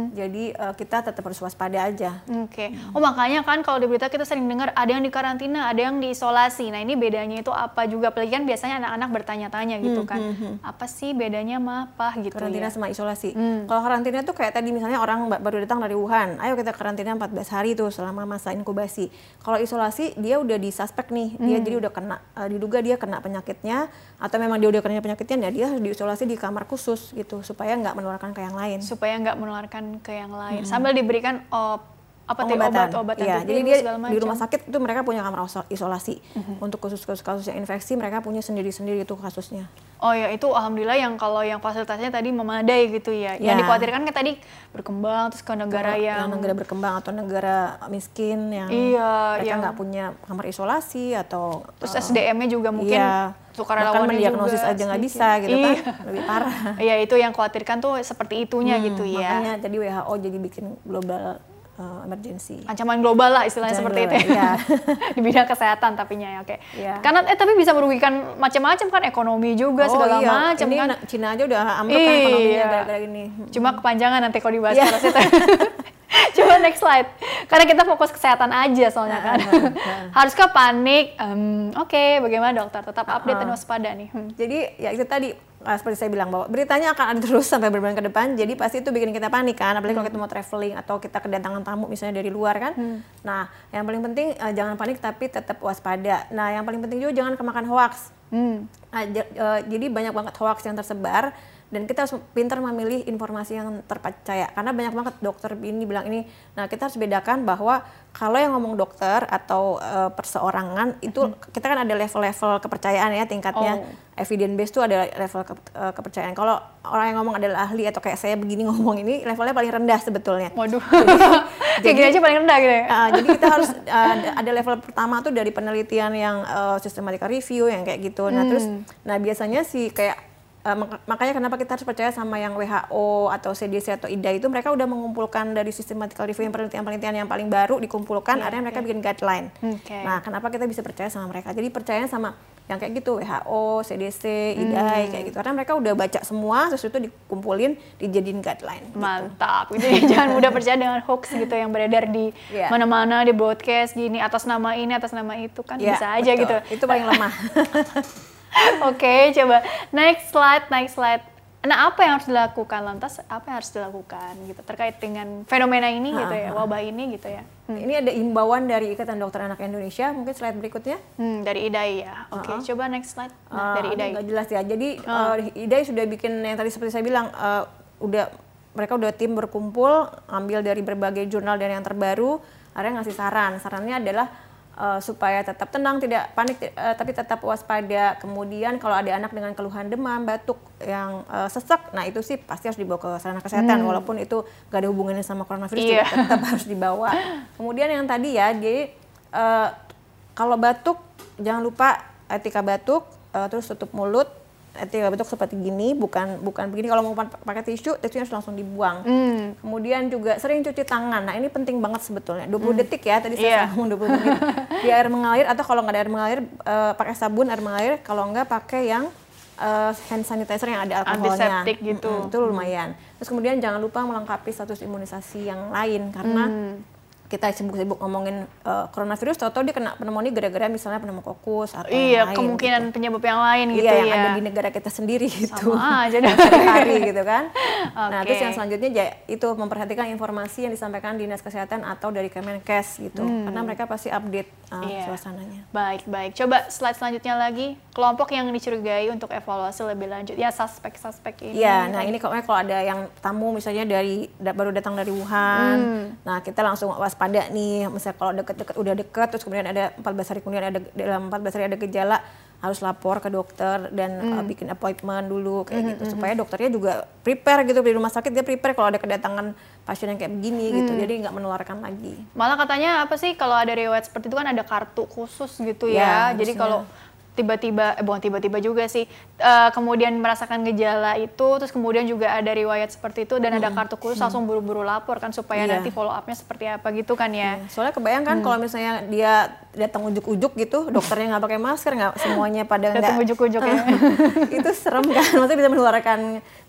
Jadi eh, kita tetap harus waspada aja. Oke. Oh makanya kan kalau di berita kita sering dengar ada yang di karantina, ada yang diisolasi. Nah ini bedanya itu apa juga? Apalagi kan biasanya anak-anak bertanya-tanya gitu kan. Apa sih bedanya sama apa gitu karantina ya? sama isolasi. Kalau karantina tuh kayak tadi misalnya orang ba- baru datang dari Wuhan, ayo kita karantina 14 hari tuh selama masa inkubasi. Kalau isolasi dia udah disuspek nih, dia jadi udah kena eh, diduga dia kena penyakitnya atau memang dia udah kena penyakitnya, ya dia harus diisolasi di kamar khusus gitu supaya nggak menularkan ke yang lain. Supaya nggak menularkan ke yang lain. Sambil diberikan op, apa Pengobatan. obat-obat Iya, antivirus jadi dia di rumah sakit itu mereka punya kamar iso- isolasi. Untuk khusus-khusus kasus yang infeksi mereka punya sendiri-sendiri itu kasusnya. Oh ya itu alhamdulillah yang kalau yang fasilitasnya tadi memadai gitu ya. Yang Ya. dikhawatirkan kan tadi berkembang terus ke negara Kalau yang, negara berkembang atau negara miskin yang Iya, mereka yang- nggak punya kamar isolasi atau terus eh, SDM-nya juga mungkin iya, bahkan sukarelawannya mendiagnosis juga aja nggak bisa gitu kan Iya. lebih parah Iya itu yang khawatirkan tuh seperti itunya gitu Hmm, ya. makanya jadi WHO jadi bikin global uh, emergency Ancaman global lah istilahnya Ancaman seperti itu global, ya. iya. Di bidang kesehatan tapinya ya oke. Iya. Karena eh tapi bisa merugikan macam-macam kan ekonomi juga oh segala iya macam kan. na- Cina aja udah ambruk kan ekonominya Iya. gara-gara ini Cuma kepanjangan nanti kalau dibahas terus itu. Coba next slide. Karena kita fokus kesehatan aja soalnya kan. Haruskah panik? Em, Oke, bagaimana dokter? Tetap update dan waspada nih. Hmm. jadi ya itu tadi uh, seperti saya bilang bahwa beritanya akan ada terus sampai berbulan ke depan jadi pasti itu bikin kita panik kan apalagi kalau kita mau traveling atau kita kedatangan tamu misalnya dari luar kan. Nah yang paling penting uh, jangan panik tapi tetap waspada. Nah yang paling penting juga jangan kemakan hoax. Hmm. Nah, eh, jadi banyak banget hoax yang tersebar dan kita harus pintar memilih informasi yang terpercaya karena banyak banget dokter ini bilang ini. Nah kita harus bedakan bahwa kalau yang ngomong dokter atau eh, perseorangan itu kita kan ada level-level kepercayaan ya tingkatnya. Oh. Evidence based itu ada level ke- eh, kepercayaan. Kalau orang yang ngomong adalah ahli atau kayak saya begini ngomong ini levelnya paling rendah sebetulnya. Waduh. Kayak gini aja paling rendah gitu ya. Ah, jadi kita harus ah, ada- level pertama tuh dari penelitian yang uh, systematic review yang kayak gitu. Nah terus, nah biasanya sih kayak uh, mak- makanya kenapa kita harus percaya sama yang WHO atau CDC atau IDA itu mereka udah mengumpulkan dari systematic review yang penelitian-penelitian yang paling baru dikumpulkan, Iya, akhirnya mereka bikin guideline. Oke. Nah kenapa kita bisa percaya sama mereka? Jadi percaya sama yang kayak gitu WHO, CDC, IDA kayak gitu. Karena mereka udah baca semua, terus itu dikumpulin, dijadiin guideline. gitu. Mantap. Gitu ya. Jangan mudah percaya dengan hoax gitu yang beredar di Iya. mana-mana di broadcast gini atas nama ini atas nama itu kan Ya, bisa aja betul. gitu. Itu paling lemah. Oke, coba next slide, next slide. Nah, apa yang harus dilakukan lantas? Apa yang harus dilakukan gitu terkait dengan fenomena ini gitu ya, wabah ini gitu ya. Hmm, Ini ada imbauan dari Ikatan Dokter Anak Indonesia, mungkin slide berikutnya. Hmm, dari IDAI ya. Oke, coba next slide. Nah, dari Ah, IDAI. nggak jelas ya. Jadi eh, IDAI sudah bikin yang tadi seperti saya bilang, eh, udah mereka udah tim berkumpul, ambil dari berbagai jurnal dan yang terbaru, akhirnya ngasih saran. Sarannya adalah eh, supaya tetap tenang, tidak panik, eh, tapi tetap waspada. Kemudian kalau ada anak dengan keluhan demam, batuk yang eh, sesak, nah itu sih pasti harus dibawa ke sarana kesehatan, walaupun itu nggak ada hubungannya sama coronavirus, Iya. juga tetap harus dibawa. Kemudian yang tadi ya, jadi eh, kalau batuk jangan lupa etika batuk, eh, terus tutup mulut. Etika batuk seperti gini, bukan bukan begini. Kalau mau pa- pakai tisu, tisunya harus langsung dibuang. Hmm. Kemudian juga sering cuci tangan. Nah ini penting banget sebetulnya. 20 detik ya, tadi saya ngomong 20 menit. Di air mengalir atau kalau nggak ada air mengalir, eh, pakai sabun air mengalir. Kalau nggak pakai yang eh, hand sanitizer yang ada alkoholnya. Antiseptik gitu. Mm-mm, itu lumayan. Terus kemudian jangan lupa melengkapi status imunisasi yang lain karena Hmm. Kita sibuk-sibuk ngomongin eh, coronavirus, tahu-tahu dia kena pneumonia gara-gara misalnya pneumokokus atau Iya, yang lain kemungkinan gitu. penyebab yang lain gitu iya, ya. yang ada di negara kita sendiri gitu. Sama aja. Sehari-hari gitu kan. Nah, Oke. terus yang selanjutnya ja- itu memperhatikan informasi yang disampaikan Dinas Kesehatan atau dari Kemenkes gitu. Karena mereka pasti update uh, Hmm. Iya. suasananya. Baik, baik. Coba slide selanjutnya lagi. Kelompok yang dicurigai untuk evaluasi lebih lanjut. Ya, suspek-suspek ini. Iya, nah ini kalau kalau ada yang tamu misalnya dari da- baru datang dari Wuhan, Hmm. nah kita langsung waspada waspada nih. Misalnya kalau deket-deket udah deket, terus kemudian ada 14 hari kemudian ada dalam 14 hari ada gejala, harus lapor ke dokter dan uh, bikin appointment dulu kayak gitu. supaya dokternya juga prepare gitu di rumah sakit dia prepare kalau ada kedatangan pasien yang kayak begini gitu jadi nggak menularkan lagi. Malah katanya apa sih kalau ada riwayat seperti itu kan ada kartu khusus gitu Ya, ya. Jadi kalau tiba-tiba, eh bukan tiba-tiba juga sih, eh, kemudian merasakan gejala itu, terus kemudian juga ada riwayat seperti itu dan ada kartu khusus langsung buru-buru lapor kan supaya Iya. nanti follow up-nya seperti apa gitu kan ya. soalnya kebayang kan kalau misalnya dia datang ujuk-ujuk gitu dokternya nggak pakai masker nggak semuanya pada Datang nggak ujuk-ujuk ya. itu serem kan maksudnya bisa menularkan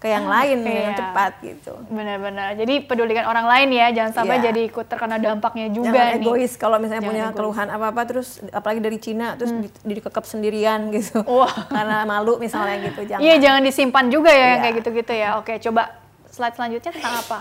ke yang lain yang Iya. cepat gitu Benar-benar. Jadi pedulikan orang lain ya, jangan sampai Iya. jadi ikut terkena dampaknya juga jangan nih. egois kalau misalnya Jangan punya egois. Hmm. keluhan apa-apa terus apalagi dari Cina terus di, dikekep sendirian gitu Wah. karena malu misalnya gitu jangan Iya, jangan disimpan juga ya yang Iya. kayak gitu-gitu ya. Oke, coba slide selanjutnya tentang apa?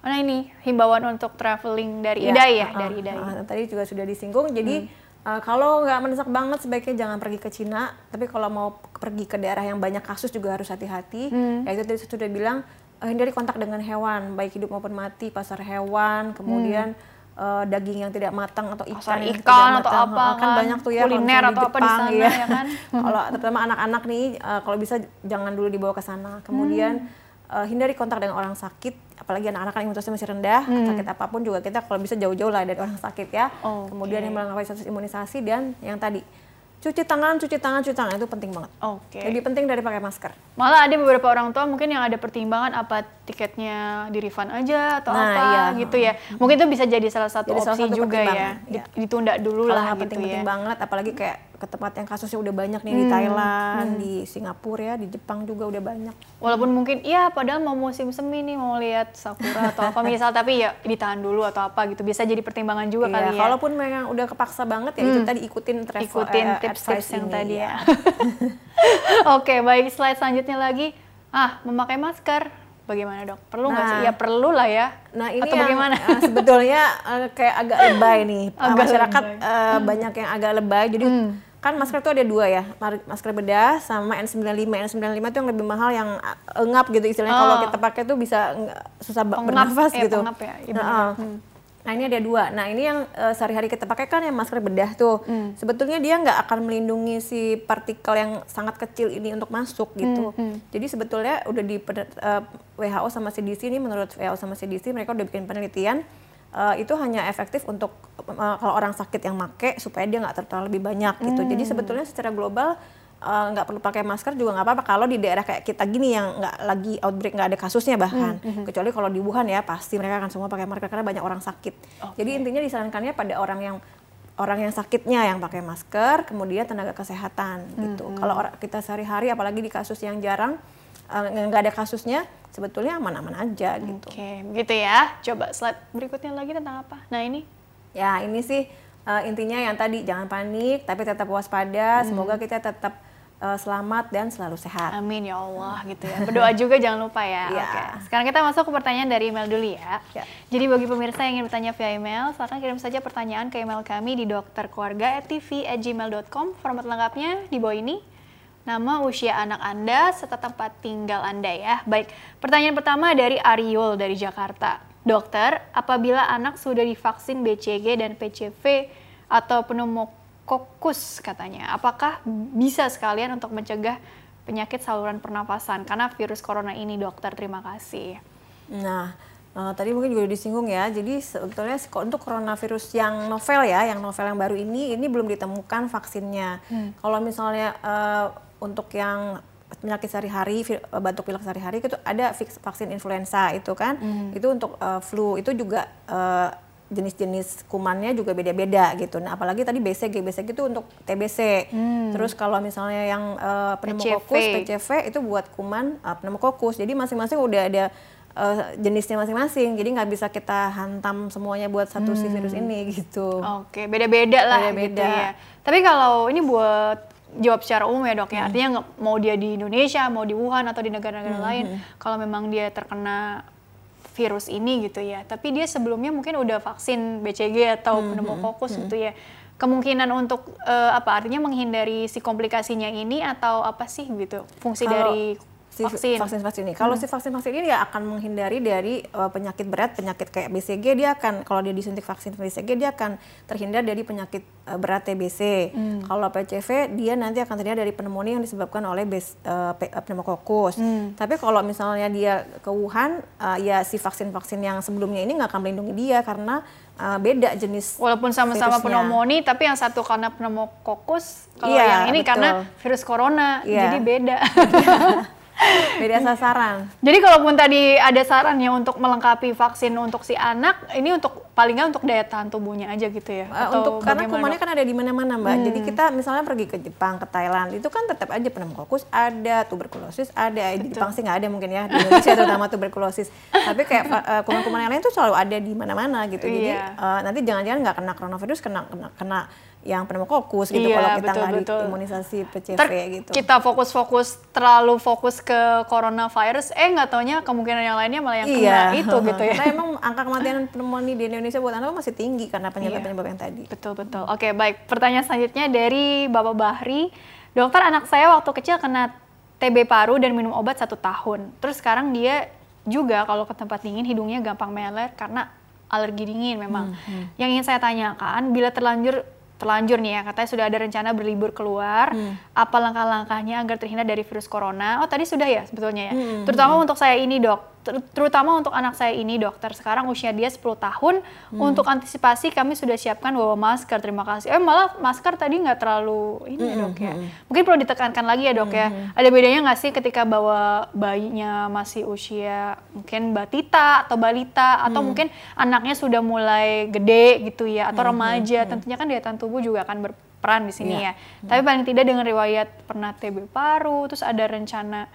Mana ini himbauan untuk traveling dari Iya, Idai ya, uh-uh, dari Idai. uh, tadi juga sudah disinggung. Jadi Hmm. Uh, kalau nggak mendesak banget sebaiknya jangan pergi ke Cina. Tapi kalau mau pergi ke daerah yang banyak kasus juga harus hati-hati. Hmm. Ya itu tadi saya sudah bilang uh, hindari kontak dengan hewan, baik hidup maupun mati, pasar hewan, kemudian uh, daging yang tidak matang atau ikan Hmm. Pasar yang ikan tidak atau matang. apa kan kan, banyak tuh ya kuliner atau apa di Jepang, sana iya. ya kan. kalau terutama anak-anak nih uh, kalau bisa jangan dulu dibawa ke sana. Kemudian Hmm. uh, hindari kontak dengan orang sakit apalagi anak-anak kan imunitasnya masih rendah sakit apa pun juga kita kalau bisa jauh-jauh lah dari orang sakit ya Hmm. Oke. kemudian yang melengkapi status imunisasi dan yang tadi cuci tangan cuci tangan cuci tangan itu penting banget Oke. lebih penting dari pakai masker Malah ada beberapa orang tua mungkin yang ada pertimbangan apa tiketnya di refund aja atau Nah, apa iya. gitu ya. Mungkin itu bisa jadi salah satu Jadi salah opsi satu juga ya. iya. Ditunda dulu lah gitu penting-penting ya. Hmm. banget apalagi kayak ke tempat yang kasusnya udah banyak nih di Thailand di Singapura ya di Jepang juga udah banyak Walaupun mungkin iya padahal mau musim semi nih mau lihat sakura atau apa misal tapi ya ditahan dulu atau apa gitu. Bisa jadi pertimbangan juga Iya, kali ya. kalaupun memang udah kepaksa banget ya itu tadi ikutin travel ikutin eh, tips-tips yang ini, tadi ya. ya. Oke, baik slide selanjutnya lagi. Ah, memakai masker. Bagaimana dok? Perlu nggak sih? Nah. Ya perlu lah ya. Nah ini Atau yang bagaimana? eh, sebetulnya eh, kayak agak lebay nih Agak masyarakat lebay. eh, banyak yang agak lebay. Jadi kan masker tuh ada dua ya, masker bedah sama N95. N95 itu yang lebih mahal yang engap gitu istilahnya. Kalau Oh. kita pakai tuh bisa susah Pengap, bernafas eh, gitu. pengap ya, Nah, benar. eh. Nah ini ada dua. Nah ini yang eh, sehari-hari kita pakai kan yang masker bedah tuh. Hmm. Sebetulnya dia nggak akan melindungi si partikel yang sangat kecil ini untuk masuk gitu. Hmm, Jadi sebetulnya udah di pen- eh, WHO sama CDC ini menurut WHO sama CDC mereka udah bikin penelitian eh, itu hanya efektif untuk eh, kalau orang sakit yang make supaya dia nggak tertular lebih banyak gitu. Jadi Hmm. sebetulnya secara global eh, nggak perlu pakai masker juga nggak apa-apa kalau di daerah kayak kita gini yang nggak lagi outbreak nggak ada kasusnya bahkan Hmm, kecuali kalau di Wuhan ya pasti mereka akan semua pakai masker karena banyak orang sakit. Jadi intinya disarankannya pada orang yang orang yang sakitnya yang pakai masker, kemudian tenaga kesehatan gitu. Kalau orang kita sehari-hari apalagi di kasus yang jarang eh, nggak ada kasusnya, sebetulnya aman-aman aja gitu. Oke, begitu ya. Coba slide berikutnya lagi tentang apa? Nah ini. Ya ini sih eh, intinya yang tadi jangan panik tapi tetap waspada. Semoga kita tetap eh, selamat dan selalu sehat. Amin ya Allah gitu ya. Berdoa juga jangan lupa ya. Iya. Oke. Sekarang kita masuk ke pertanyaan dari email dulu ya. Ya. Jadi bagi pemirsa yang ingin bertanya via email, silakan kirim saja pertanyaan ke email kami di dokterkeluarga@tv@gmail.com. Format lengkapnya di bawah ini. Nama, usia anak Anda, serta tempat tinggal Anda ya. Baik, pertanyaan pertama dari Ariul dari Jakarta. Dokter, apabila anak sudah divaksin BCG dan PCV atau pneumokokus katanya, apakah bisa sekalian untuk mencegah penyakit saluran pernafasan karena virus corona ini, dokter? Terima kasih. Nah, eh, tadi mungkin juga disinggung ya. Jadi sebetulnya untuk coronavirus yang novel ya, yang novel yang baru ini, ini belum ditemukan vaksinnya. Kalau misalnya eh, untuk yang penyakit sehari-hari, eh, batuk pilek sehari-hari itu ada vaksin influenza itu kan, itu untuk eh, flu itu juga eh, jenis-jenis kumannya juga beda-beda gitu. Nah, apalagi tadi BCG, BCG itu untuk TBC. Terus kalau misalnya yang eh, pneumococcus, PCV. PCV itu buat kuman uh, pneumococcus. Jadi masing-masing udah ada uh, jenisnya masing-masing. Jadi nggak bisa kita hantam semuanya buat satu si virus ini gitu. Oke, beda-beda lah gitu Beda-beda. ya. Tapi kalau ini buat jawab secara umum ya dok ya, artinya nggak mau dia di Indonesia, mau di Wuhan atau di negara-negara lain, kalau memang dia terkena virus ini gitu ya, tapi dia sebelumnya mungkin udah vaksin BCG atau pneumococcus gitu ya, kemungkinan untuk eh, apa? Artinya menghindari si komplikasinya ini atau apa sih gitu? Fungsi Kalau dari si si vaksin vaksin vaksin ini. Kalau hmm. si vaksin vaksin ini ya akan menghindari dari uh, penyakit berat, penyakit kayak BCG dia akan kalau dia disuntik vaksin BCG dia akan terhindar dari penyakit uh, berat TBC. Hmm. Kalau PCV dia nanti akan terhindar dari pneumonia yang disebabkan oleh bes, uh, pneumococcus. Hmm. Tapi kalau misalnya dia ke Wuhan, uh, ya si vaksin vaksin yang sebelumnya ini nggak akan melindungi dia karena uh, beda jenis walaupun sama-sama pneumonia tapi yang satu karena pneumokokus kalau iya, yang ini betul. karena virus corona iya. jadi beda beda sasaran. Jadi kalaupun tadi ada sarannya untuk melengkapi vaksin untuk si anak, ini untuk paling nggak untuk daya tahan tubuhnya aja gitu ya? Uh, untuk karena kumannya kan ada di mana-mana mbak. Hmm. Jadi kita misalnya pergi ke Jepang, ke Thailand, itu kan tetap aja pneumokokus ada, tuberkulosis ada. Di Jepang sih nggak ada mungkin ya di Indonesia terutama tuberkulosis. Tapi kayak uh, kuman-kuman yang lain tuh selalu ada di mana-mana gitu. Jadi uh, nanti jangan-jangan nggak kena coronavirus, kena kena kena yang pneumokokus gitu iya, kalau kita nggak imunisasi PCV Ter gitu. Kita fokus-fokus terlalu fokus ke coronavirus, eh nggak taunya kemungkinan yang lainnya malah yang iya. kena itu gitu ya. Karena emang angka kematian pneumonia di Indonesia buat anak masih tinggi karena penyebab-penyebab iya. yang tadi. Betul betul. Oke baik. Pertanyaan selanjutnya dari Bapak Bahri, dokter anak saya waktu kecil kena TB paru dan minum obat satu tahun. Terus sekarang dia juga kalau ke tempat dingin hidungnya gampang meler karena alergi dingin memang. Hmm, hmm. Yang ingin saya tanyakan, bila terlanjur terlanjur nih ya katanya sudah ada rencana berlibur keluar hmm. apa langkah-langkahnya agar terhindar dari virus corona oh tadi sudah ya sebetulnya ya hmm. terutama untuk saya ini dok terutama untuk anak saya ini dokter sekarang usia dia 10 tahun hmm. untuk antisipasi kami sudah siapkan bawa masker terima kasih eh malah masker tadi nggak terlalu ini hmm. ya dok ya hmm. mungkin perlu ditekankan lagi ya dok ya. hmm. ya ada bedanya nggak sih ketika bawa bayinya masih usia mungkin batita atau balita atau hmm. mungkin anaknya sudah mulai gede gitu ya atau hmm. remaja hmm. tentunya kan daya tahan tubuh juga akan berperan di sini yeah. ya hmm. tapi paling tidak dengan riwayat pernah TB paru terus ada rencana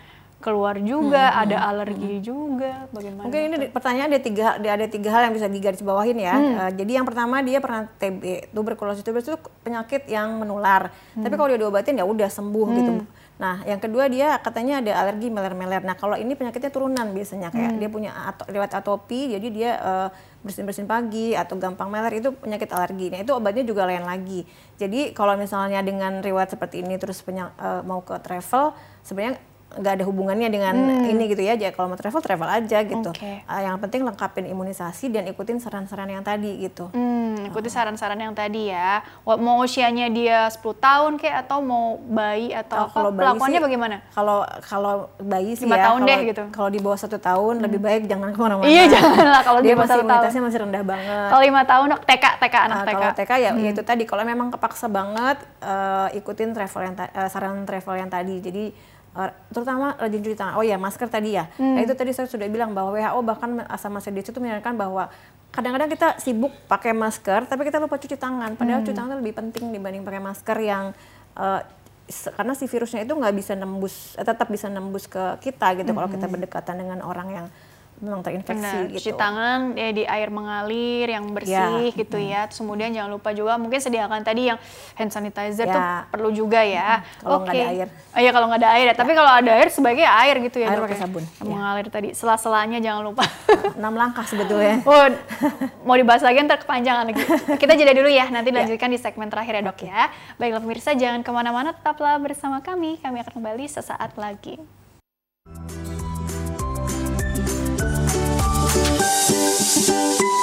keluar juga, hmm, ada alergi hmm. juga, bagaimana? Mungkin ini pertanyaan ada tiga ada tiga hal yang bisa digarisbawahin ya. Hmm. Uh, jadi yang pertama dia pernah TB, tuberkulosis tuberkulosis itu penyakit yang menular. Hmm. Tapi kalau dia diobatin ya udah sembuh gitu. hmm. gitu. Nah, yang kedua dia katanya ada alergi meler-meler. Nah, kalau ini penyakitnya turunan biasanya kayak hmm. dia punya ato, lewat atopi, jadi dia uh, bersin-bersin pagi atau gampang meler itu penyakit alergi. Nah, itu obatnya juga lain lagi. Jadi kalau misalnya dengan riwayat seperti ini terus uh, mau ke travel, sebenarnya nggak ada hubungannya dengan hmm. ini gitu ya. Jadi kalau mau travel travel aja gitu. Okay. Uh, yang penting lengkapin imunisasi dan ikutin saran-saran yang tadi gitu. Hmm, ikuti saran-saran yang tadi ya. Mau usianya dia 10 tahun kayak atau mau bayi atau oh, apa? Kalau Pelakuannya sih, bagaimana? Kalau kalau bayi sih 5 ya. tahun deh gitu. Kalau di bawah satu tahun hmm. lebih baik jangan ke mana-mana. Iya jangan lah kalau di bawah satu tahun. masih rendah banget. Kalau lima tahun TK TK anak uh, TK. Kalau TK ya, hmm. ya itu tadi. Kalau memang kepaksa banget uh, ikutin travel yang uh, saran travel yang tadi. Jadi terutama rajin cuci tangan. Oh ya, masker tadi ya. Hmm. Nah, itu tadi saya sudah bilang bahwa WHO bahkan sama CDC itu menyarankan bahwa kadang-kadang kita sibuk pakai masker, tapi kita lupa cuci tangan. Padahal hmm. cuci tangan itu lebih penting dibanding pakai masker yang uh, karena si virusnya itu nggak bisa nembus, eh, tetap bisa nembus ke kita gitu hmm. kalau kita berdekatan dengan orang yang memang terinfeksi Benar. gitu. Cuci tangan ya di air mengalir yang bersih ya. gitu hmm. ya. Terus kemudian jangan lupa juga mungkin sediakan tadi yang hand sanitizer ya. tuh perlu juga ya. Hmm. Kalau nggak ada air. Oh iya kalau nggak ada air ya. Tapi kalau ada air sebaiknya air gitu ya. Air pakai ya. sabun. Ya. Mengalir tadi. Sela-selanya jangan lupa. Enam langkah sebetulnya. Oh, mau dibahas lagi ntar kepanjangan lagi. Kita jeda dulu ya. Nanti ya. lanjutkan di segmen terakhir ya dok ya. Baiklah pemirsa jangan ke mana-mana. Tetaplah bersama kami. Kami akan kembali sesaat lagi. Música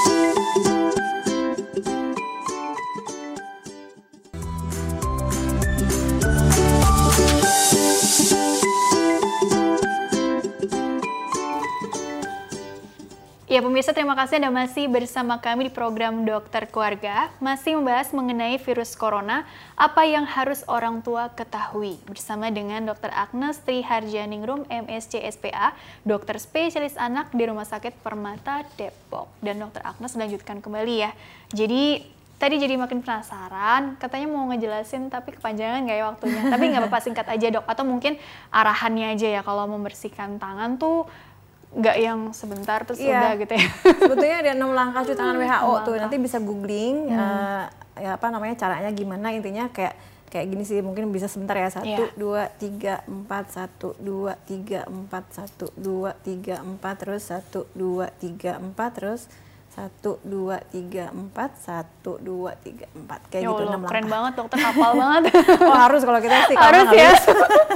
Ya pemirsa terima kasih Anda masih bersama kami di program Dokter Keluarga. Masih membahas mengenai virus corona Apa yang harus orang tua ketahui. Bersama dengan Dr. Agnes Triharjaningrum MSc SPA Dokter spesialis anak di Rumah Sakit Permata Depok. Dan Dr. Agnes melanjutkan kembali ya. Jadi tadi jadi makin penasaran. Katanya mau ngejelasin tapi kepanjangan nggak ya waktunya? Tapi nggak apa-apa singkat aja dok. Atau mungkin arahannya aja ya kalau membersihkan tangan tuh nggak yang sebentar terus iya. udah gitu ya. Sebetulnya ada enam langkah cuci tangan WHO tuh. Nanti bisa googling hmm. uh, ya apa namanya caranya gimana intinya kayak kayak gini sih mungkin bisa sebentar ya satu yeah. dua tiga empat satu dua tiga empat satu dua tiga empat terus satu dua tiga empat terus satu dua tiga empat satu dua tiga empat kayak ya gitu enam langkah. Keren banget dokter hafal banget. oh harus kalau kita sih harus ya.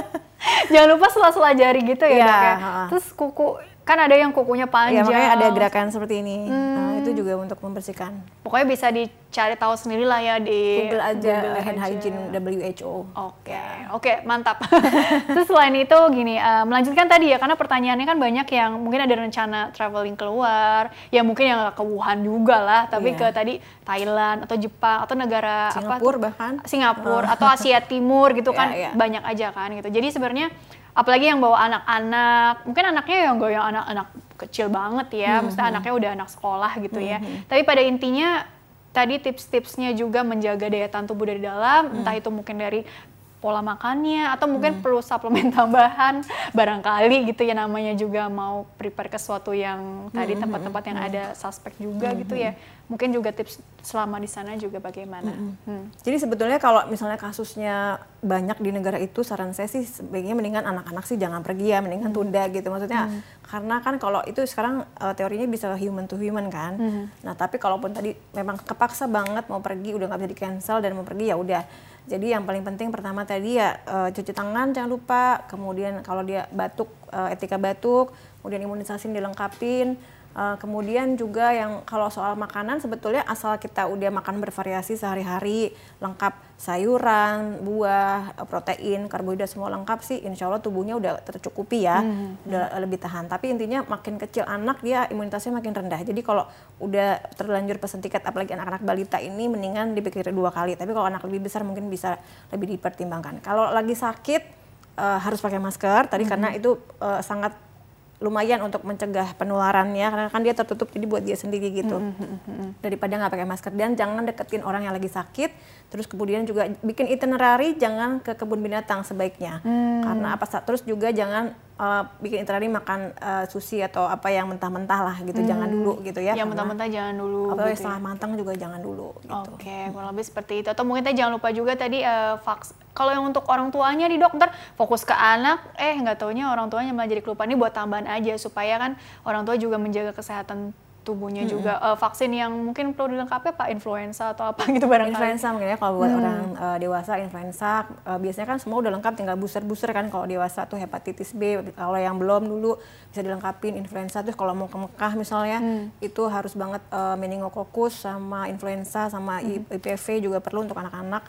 Jangan lupa sela-sela jari gitu ya, Iya, dok ya. Terus kuku kan ada yang kukunya Ya panjang. makanya ada gerakan seperti ini. Nah, itu juga untuk membersihkan. Pokoknya bisa dicari tahu sendiri lah ya di Google aja Google hand aja. hygiene WHO. Oke, oke, mantap. Terus selain itu gini, eh, melanjutkan tadi ya, karena pertanyaannya kan banyak yang mungkin ada rencana traveling keluar, ya mungkin yang ke Wuhan juga lah, tapi Iya. ke tadi Thailand atau Jepang atau negara apa Singapura tuh? bahkan. Singapura atau Asia Timur gitu kan Iya, iya. banyak aja kan gitu. Jadi sebenarnya apalagi yang bawa anak-anak, mungkin anaknya yang gak yang anak-anak kecil banget Hmm, ya, maksudnya anaknya udah anak sekolah gitu ya. Tapi pada intinya tadi tips-tipsnya juga menjaga daya tahan tubuh dari dalam, Hmm. entah itu mungkin dari pola makannya atau mungkin perlu suplemen tambahan. Barangkali gitu ya namanya juga mau prepare ke sesuatu yang tadi Hmm, tempat-tempat yang ada suspek juga gitu ya mungkin juga tips selama di sana juga bagaimana Hmm. Jadi sebetulnya kalau misalnya kasusnya banyak di negara itu, saran saya sih sebaiknya mendingan anak-anak sih jangan pergi ya, mendingan tunda gitu. Maksudnya karena kan kalau itu sekarang eh, teorinya bisa human to human kan. Nah tapi kalaupun tadi memang kepaksa banget mau pergi, udah nggak bisa di cancel dan mau pergi ya udah. Jadi yang paling penting pertama tadi ya eh, cuci tangan jangan lupa. Kemudian kalau dia batuk, eh, etika batuk, kemudian imunisasi dilengkapin. Uh, kemudian juga yang kalau soal makanan sebetulnya asal kita udah makan bervariasi sehari-hari lengkap sayuran, buah, uh, protein, karbohidrat semua lengkap sih insya Allah tubuhnya udah tercukupi ya, udah lebih tahan. Tapi intinya makin kecil anak dia imunitasnya makin rendah. Jadi kalau udah terlanjur pesen tiket apalagi anak-anak balita ini mendingan dipikir dua kali. Tapi kalau anak lebih besar mungkin bisa lebih dipertimbangkan. Kalau lagi sakit uh, harus pakai masker tadi karena itu uh, sangat lumayan untuk mencegah penularannya karena kan dia tertutup jadi buat dia sendiri gitu. Daripada nggak pakai masker. Dan jangan deketin orang yang lagi sakit terus kemudian juga bikin itinerary jangan ke kebun binatang sebaiknya karena apa terus juga jangan uh, bikin itinerary makan uh, sushi atau apa yang mentah-mentah lah gitu jangan dulu gitu ya yang mentah-mentah jangan dulu apalagi gitu ya. setengah matang juga jangan dulu gitu Oke, kurang lebih seperti itu. Atau mungkin tadi jangan lupa juga tadi eh, vaks. Kalau yang untuk orang tuanya di dokter fokus ke anak, eh nggak taunya orang tuanya malah jadi kelupaan ini buat tambahan aja supaya kan orang tua juga menjaga kesehatan tubuhnya juga. Eh, vaksin yang mungkin perlu dilengkapi apa influenza atau apa gitu barangkali. influenza mungkin ya kalau buat Hmm. orang uh, dewasa influenza uh, biasanya kan semua udah lengkap tinggal booster-booster kan kalau dewasa tuh hepatitis B kalau yang belum dulu bisa dilengkapin influenza terus kalau mau ke Mekah misalnya Hmm. itu harus banget uh, meningococcus sama influenza sama Hmm. IPV juga perlu untuk anak-anak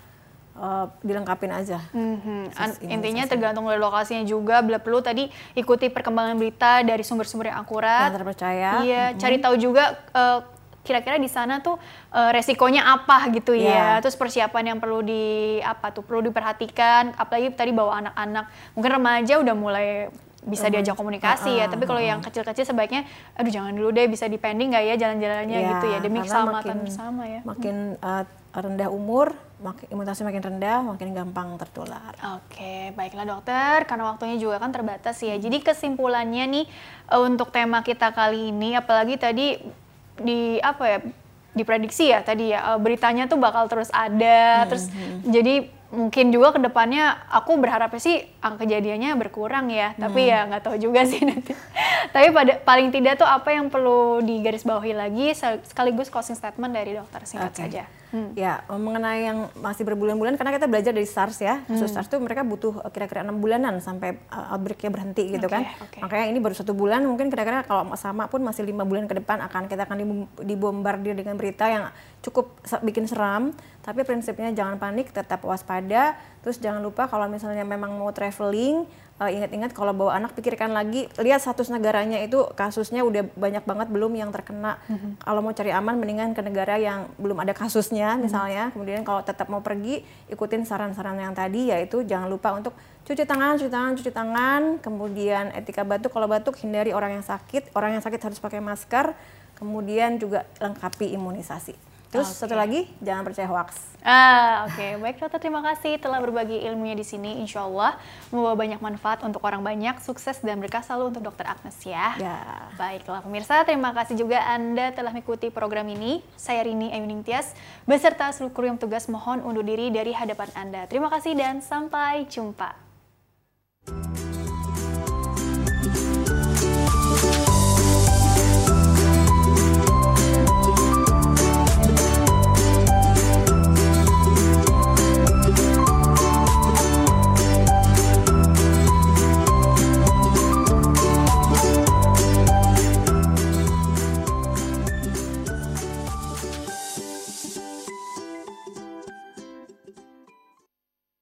uh, dilengkapin aja. Mhm. An- Sis- intinya tergantung dari lokasinya juga. Bila perlu tadi ikuti perkembangan berita dari sumber-sumber yang akurat. Yang terpercaya. Iya, cari tahu juga eh, kira-kira di sana tuh eh, resikonya apa gitu ya. Iya. Terus persiapan yang perlu di apa tuh perlu diperhatikan. Apalagi tadi bawa anak-anak, mungkin remaja udah mulai bisa diajak komunikasi ya. Tapi kalau yang kecil-kecil sebaiknya, aduh jangan dulu deh bisa dipending nggak ya jalan-jalannya Ya, gitu ya demi keselamatan makin- bersama ya. Makin uh, rendah umur, makin imunitasnya makin rendah, makin gampang tertular. Oke, baiklah dokter, karena waktunya juga kan terbatas ya. Jadi kesimpulannya nih eh, untuk tema kita kali ini, apalagi tadi di apa ya, diprediksi ya tadi ya eh, beritanya tuh bakal terus ada, terus jadi mungkin juga ke depannya aku berharapnya sih angka kejadiannya berkurang ya, tapi ya nggak tahu juga sih nanti. tapi pada paling tidak tuh apa yang perlu digarisbawahi lagi sekaligus closing statement dari dokter singkat Oke. saja. Ya, mengenai yang masih berbulan-bulan karena kita belajar dari SARS ya. Kasus SARS itu mereka butuh uh, kira-kira enam bulanan sampai uh, outbreak-nya berhenti gitu Oke, kan. oke. Makanya ini baru satu bulan, mungkin kira-kira kalau sama pun masih lima bulan ke depan akan kita akan dibom- dibombardir dengan berita yang cukup bikin seram. Tapi prinsipnya jangan panik, tetap waspada. Terus jangan lupa kalau misalnya memang mau traveling, uh, ingat-ingat kalau bawa anak pikirkan lagi, lihat status negaranya itu kasusnya udah banyak banget belum yang terkena. Kalau mau cari aman, mendingan ke negara yang belum ada kasusnya misalnya. Kemudian kalau tetap mau pergi, ikutin saran-saran yang tadi, yaitu jangan lupa untuk cuci tangan, cuci tangan, cuci tangan. Kemudian etika batuk, kalau batuk hindari orang yang sakit. Orang yang sakit harus pakai masker. Kemudian juga lengkapi imunisasi. Terus okay. satu lagi, jangan percaya hoax. Ah, oke. Okay. Baik, Dokter, terima kasih telah berbagi ilmunya di sini. Insya Allah membawa banyak manfaat untuk orang banyak, sukses dan berkah selalu untuk Dokter Agnes ya. Ya. Baiklah, pemirsa, terima kasih juga Anda telah mengikuti program ini. Saya Rini Ayuning Tias, beserta seluruh kru yang tugas mohon undur diri dari hadapan Anda. Terima kasih dan sampai jumpa.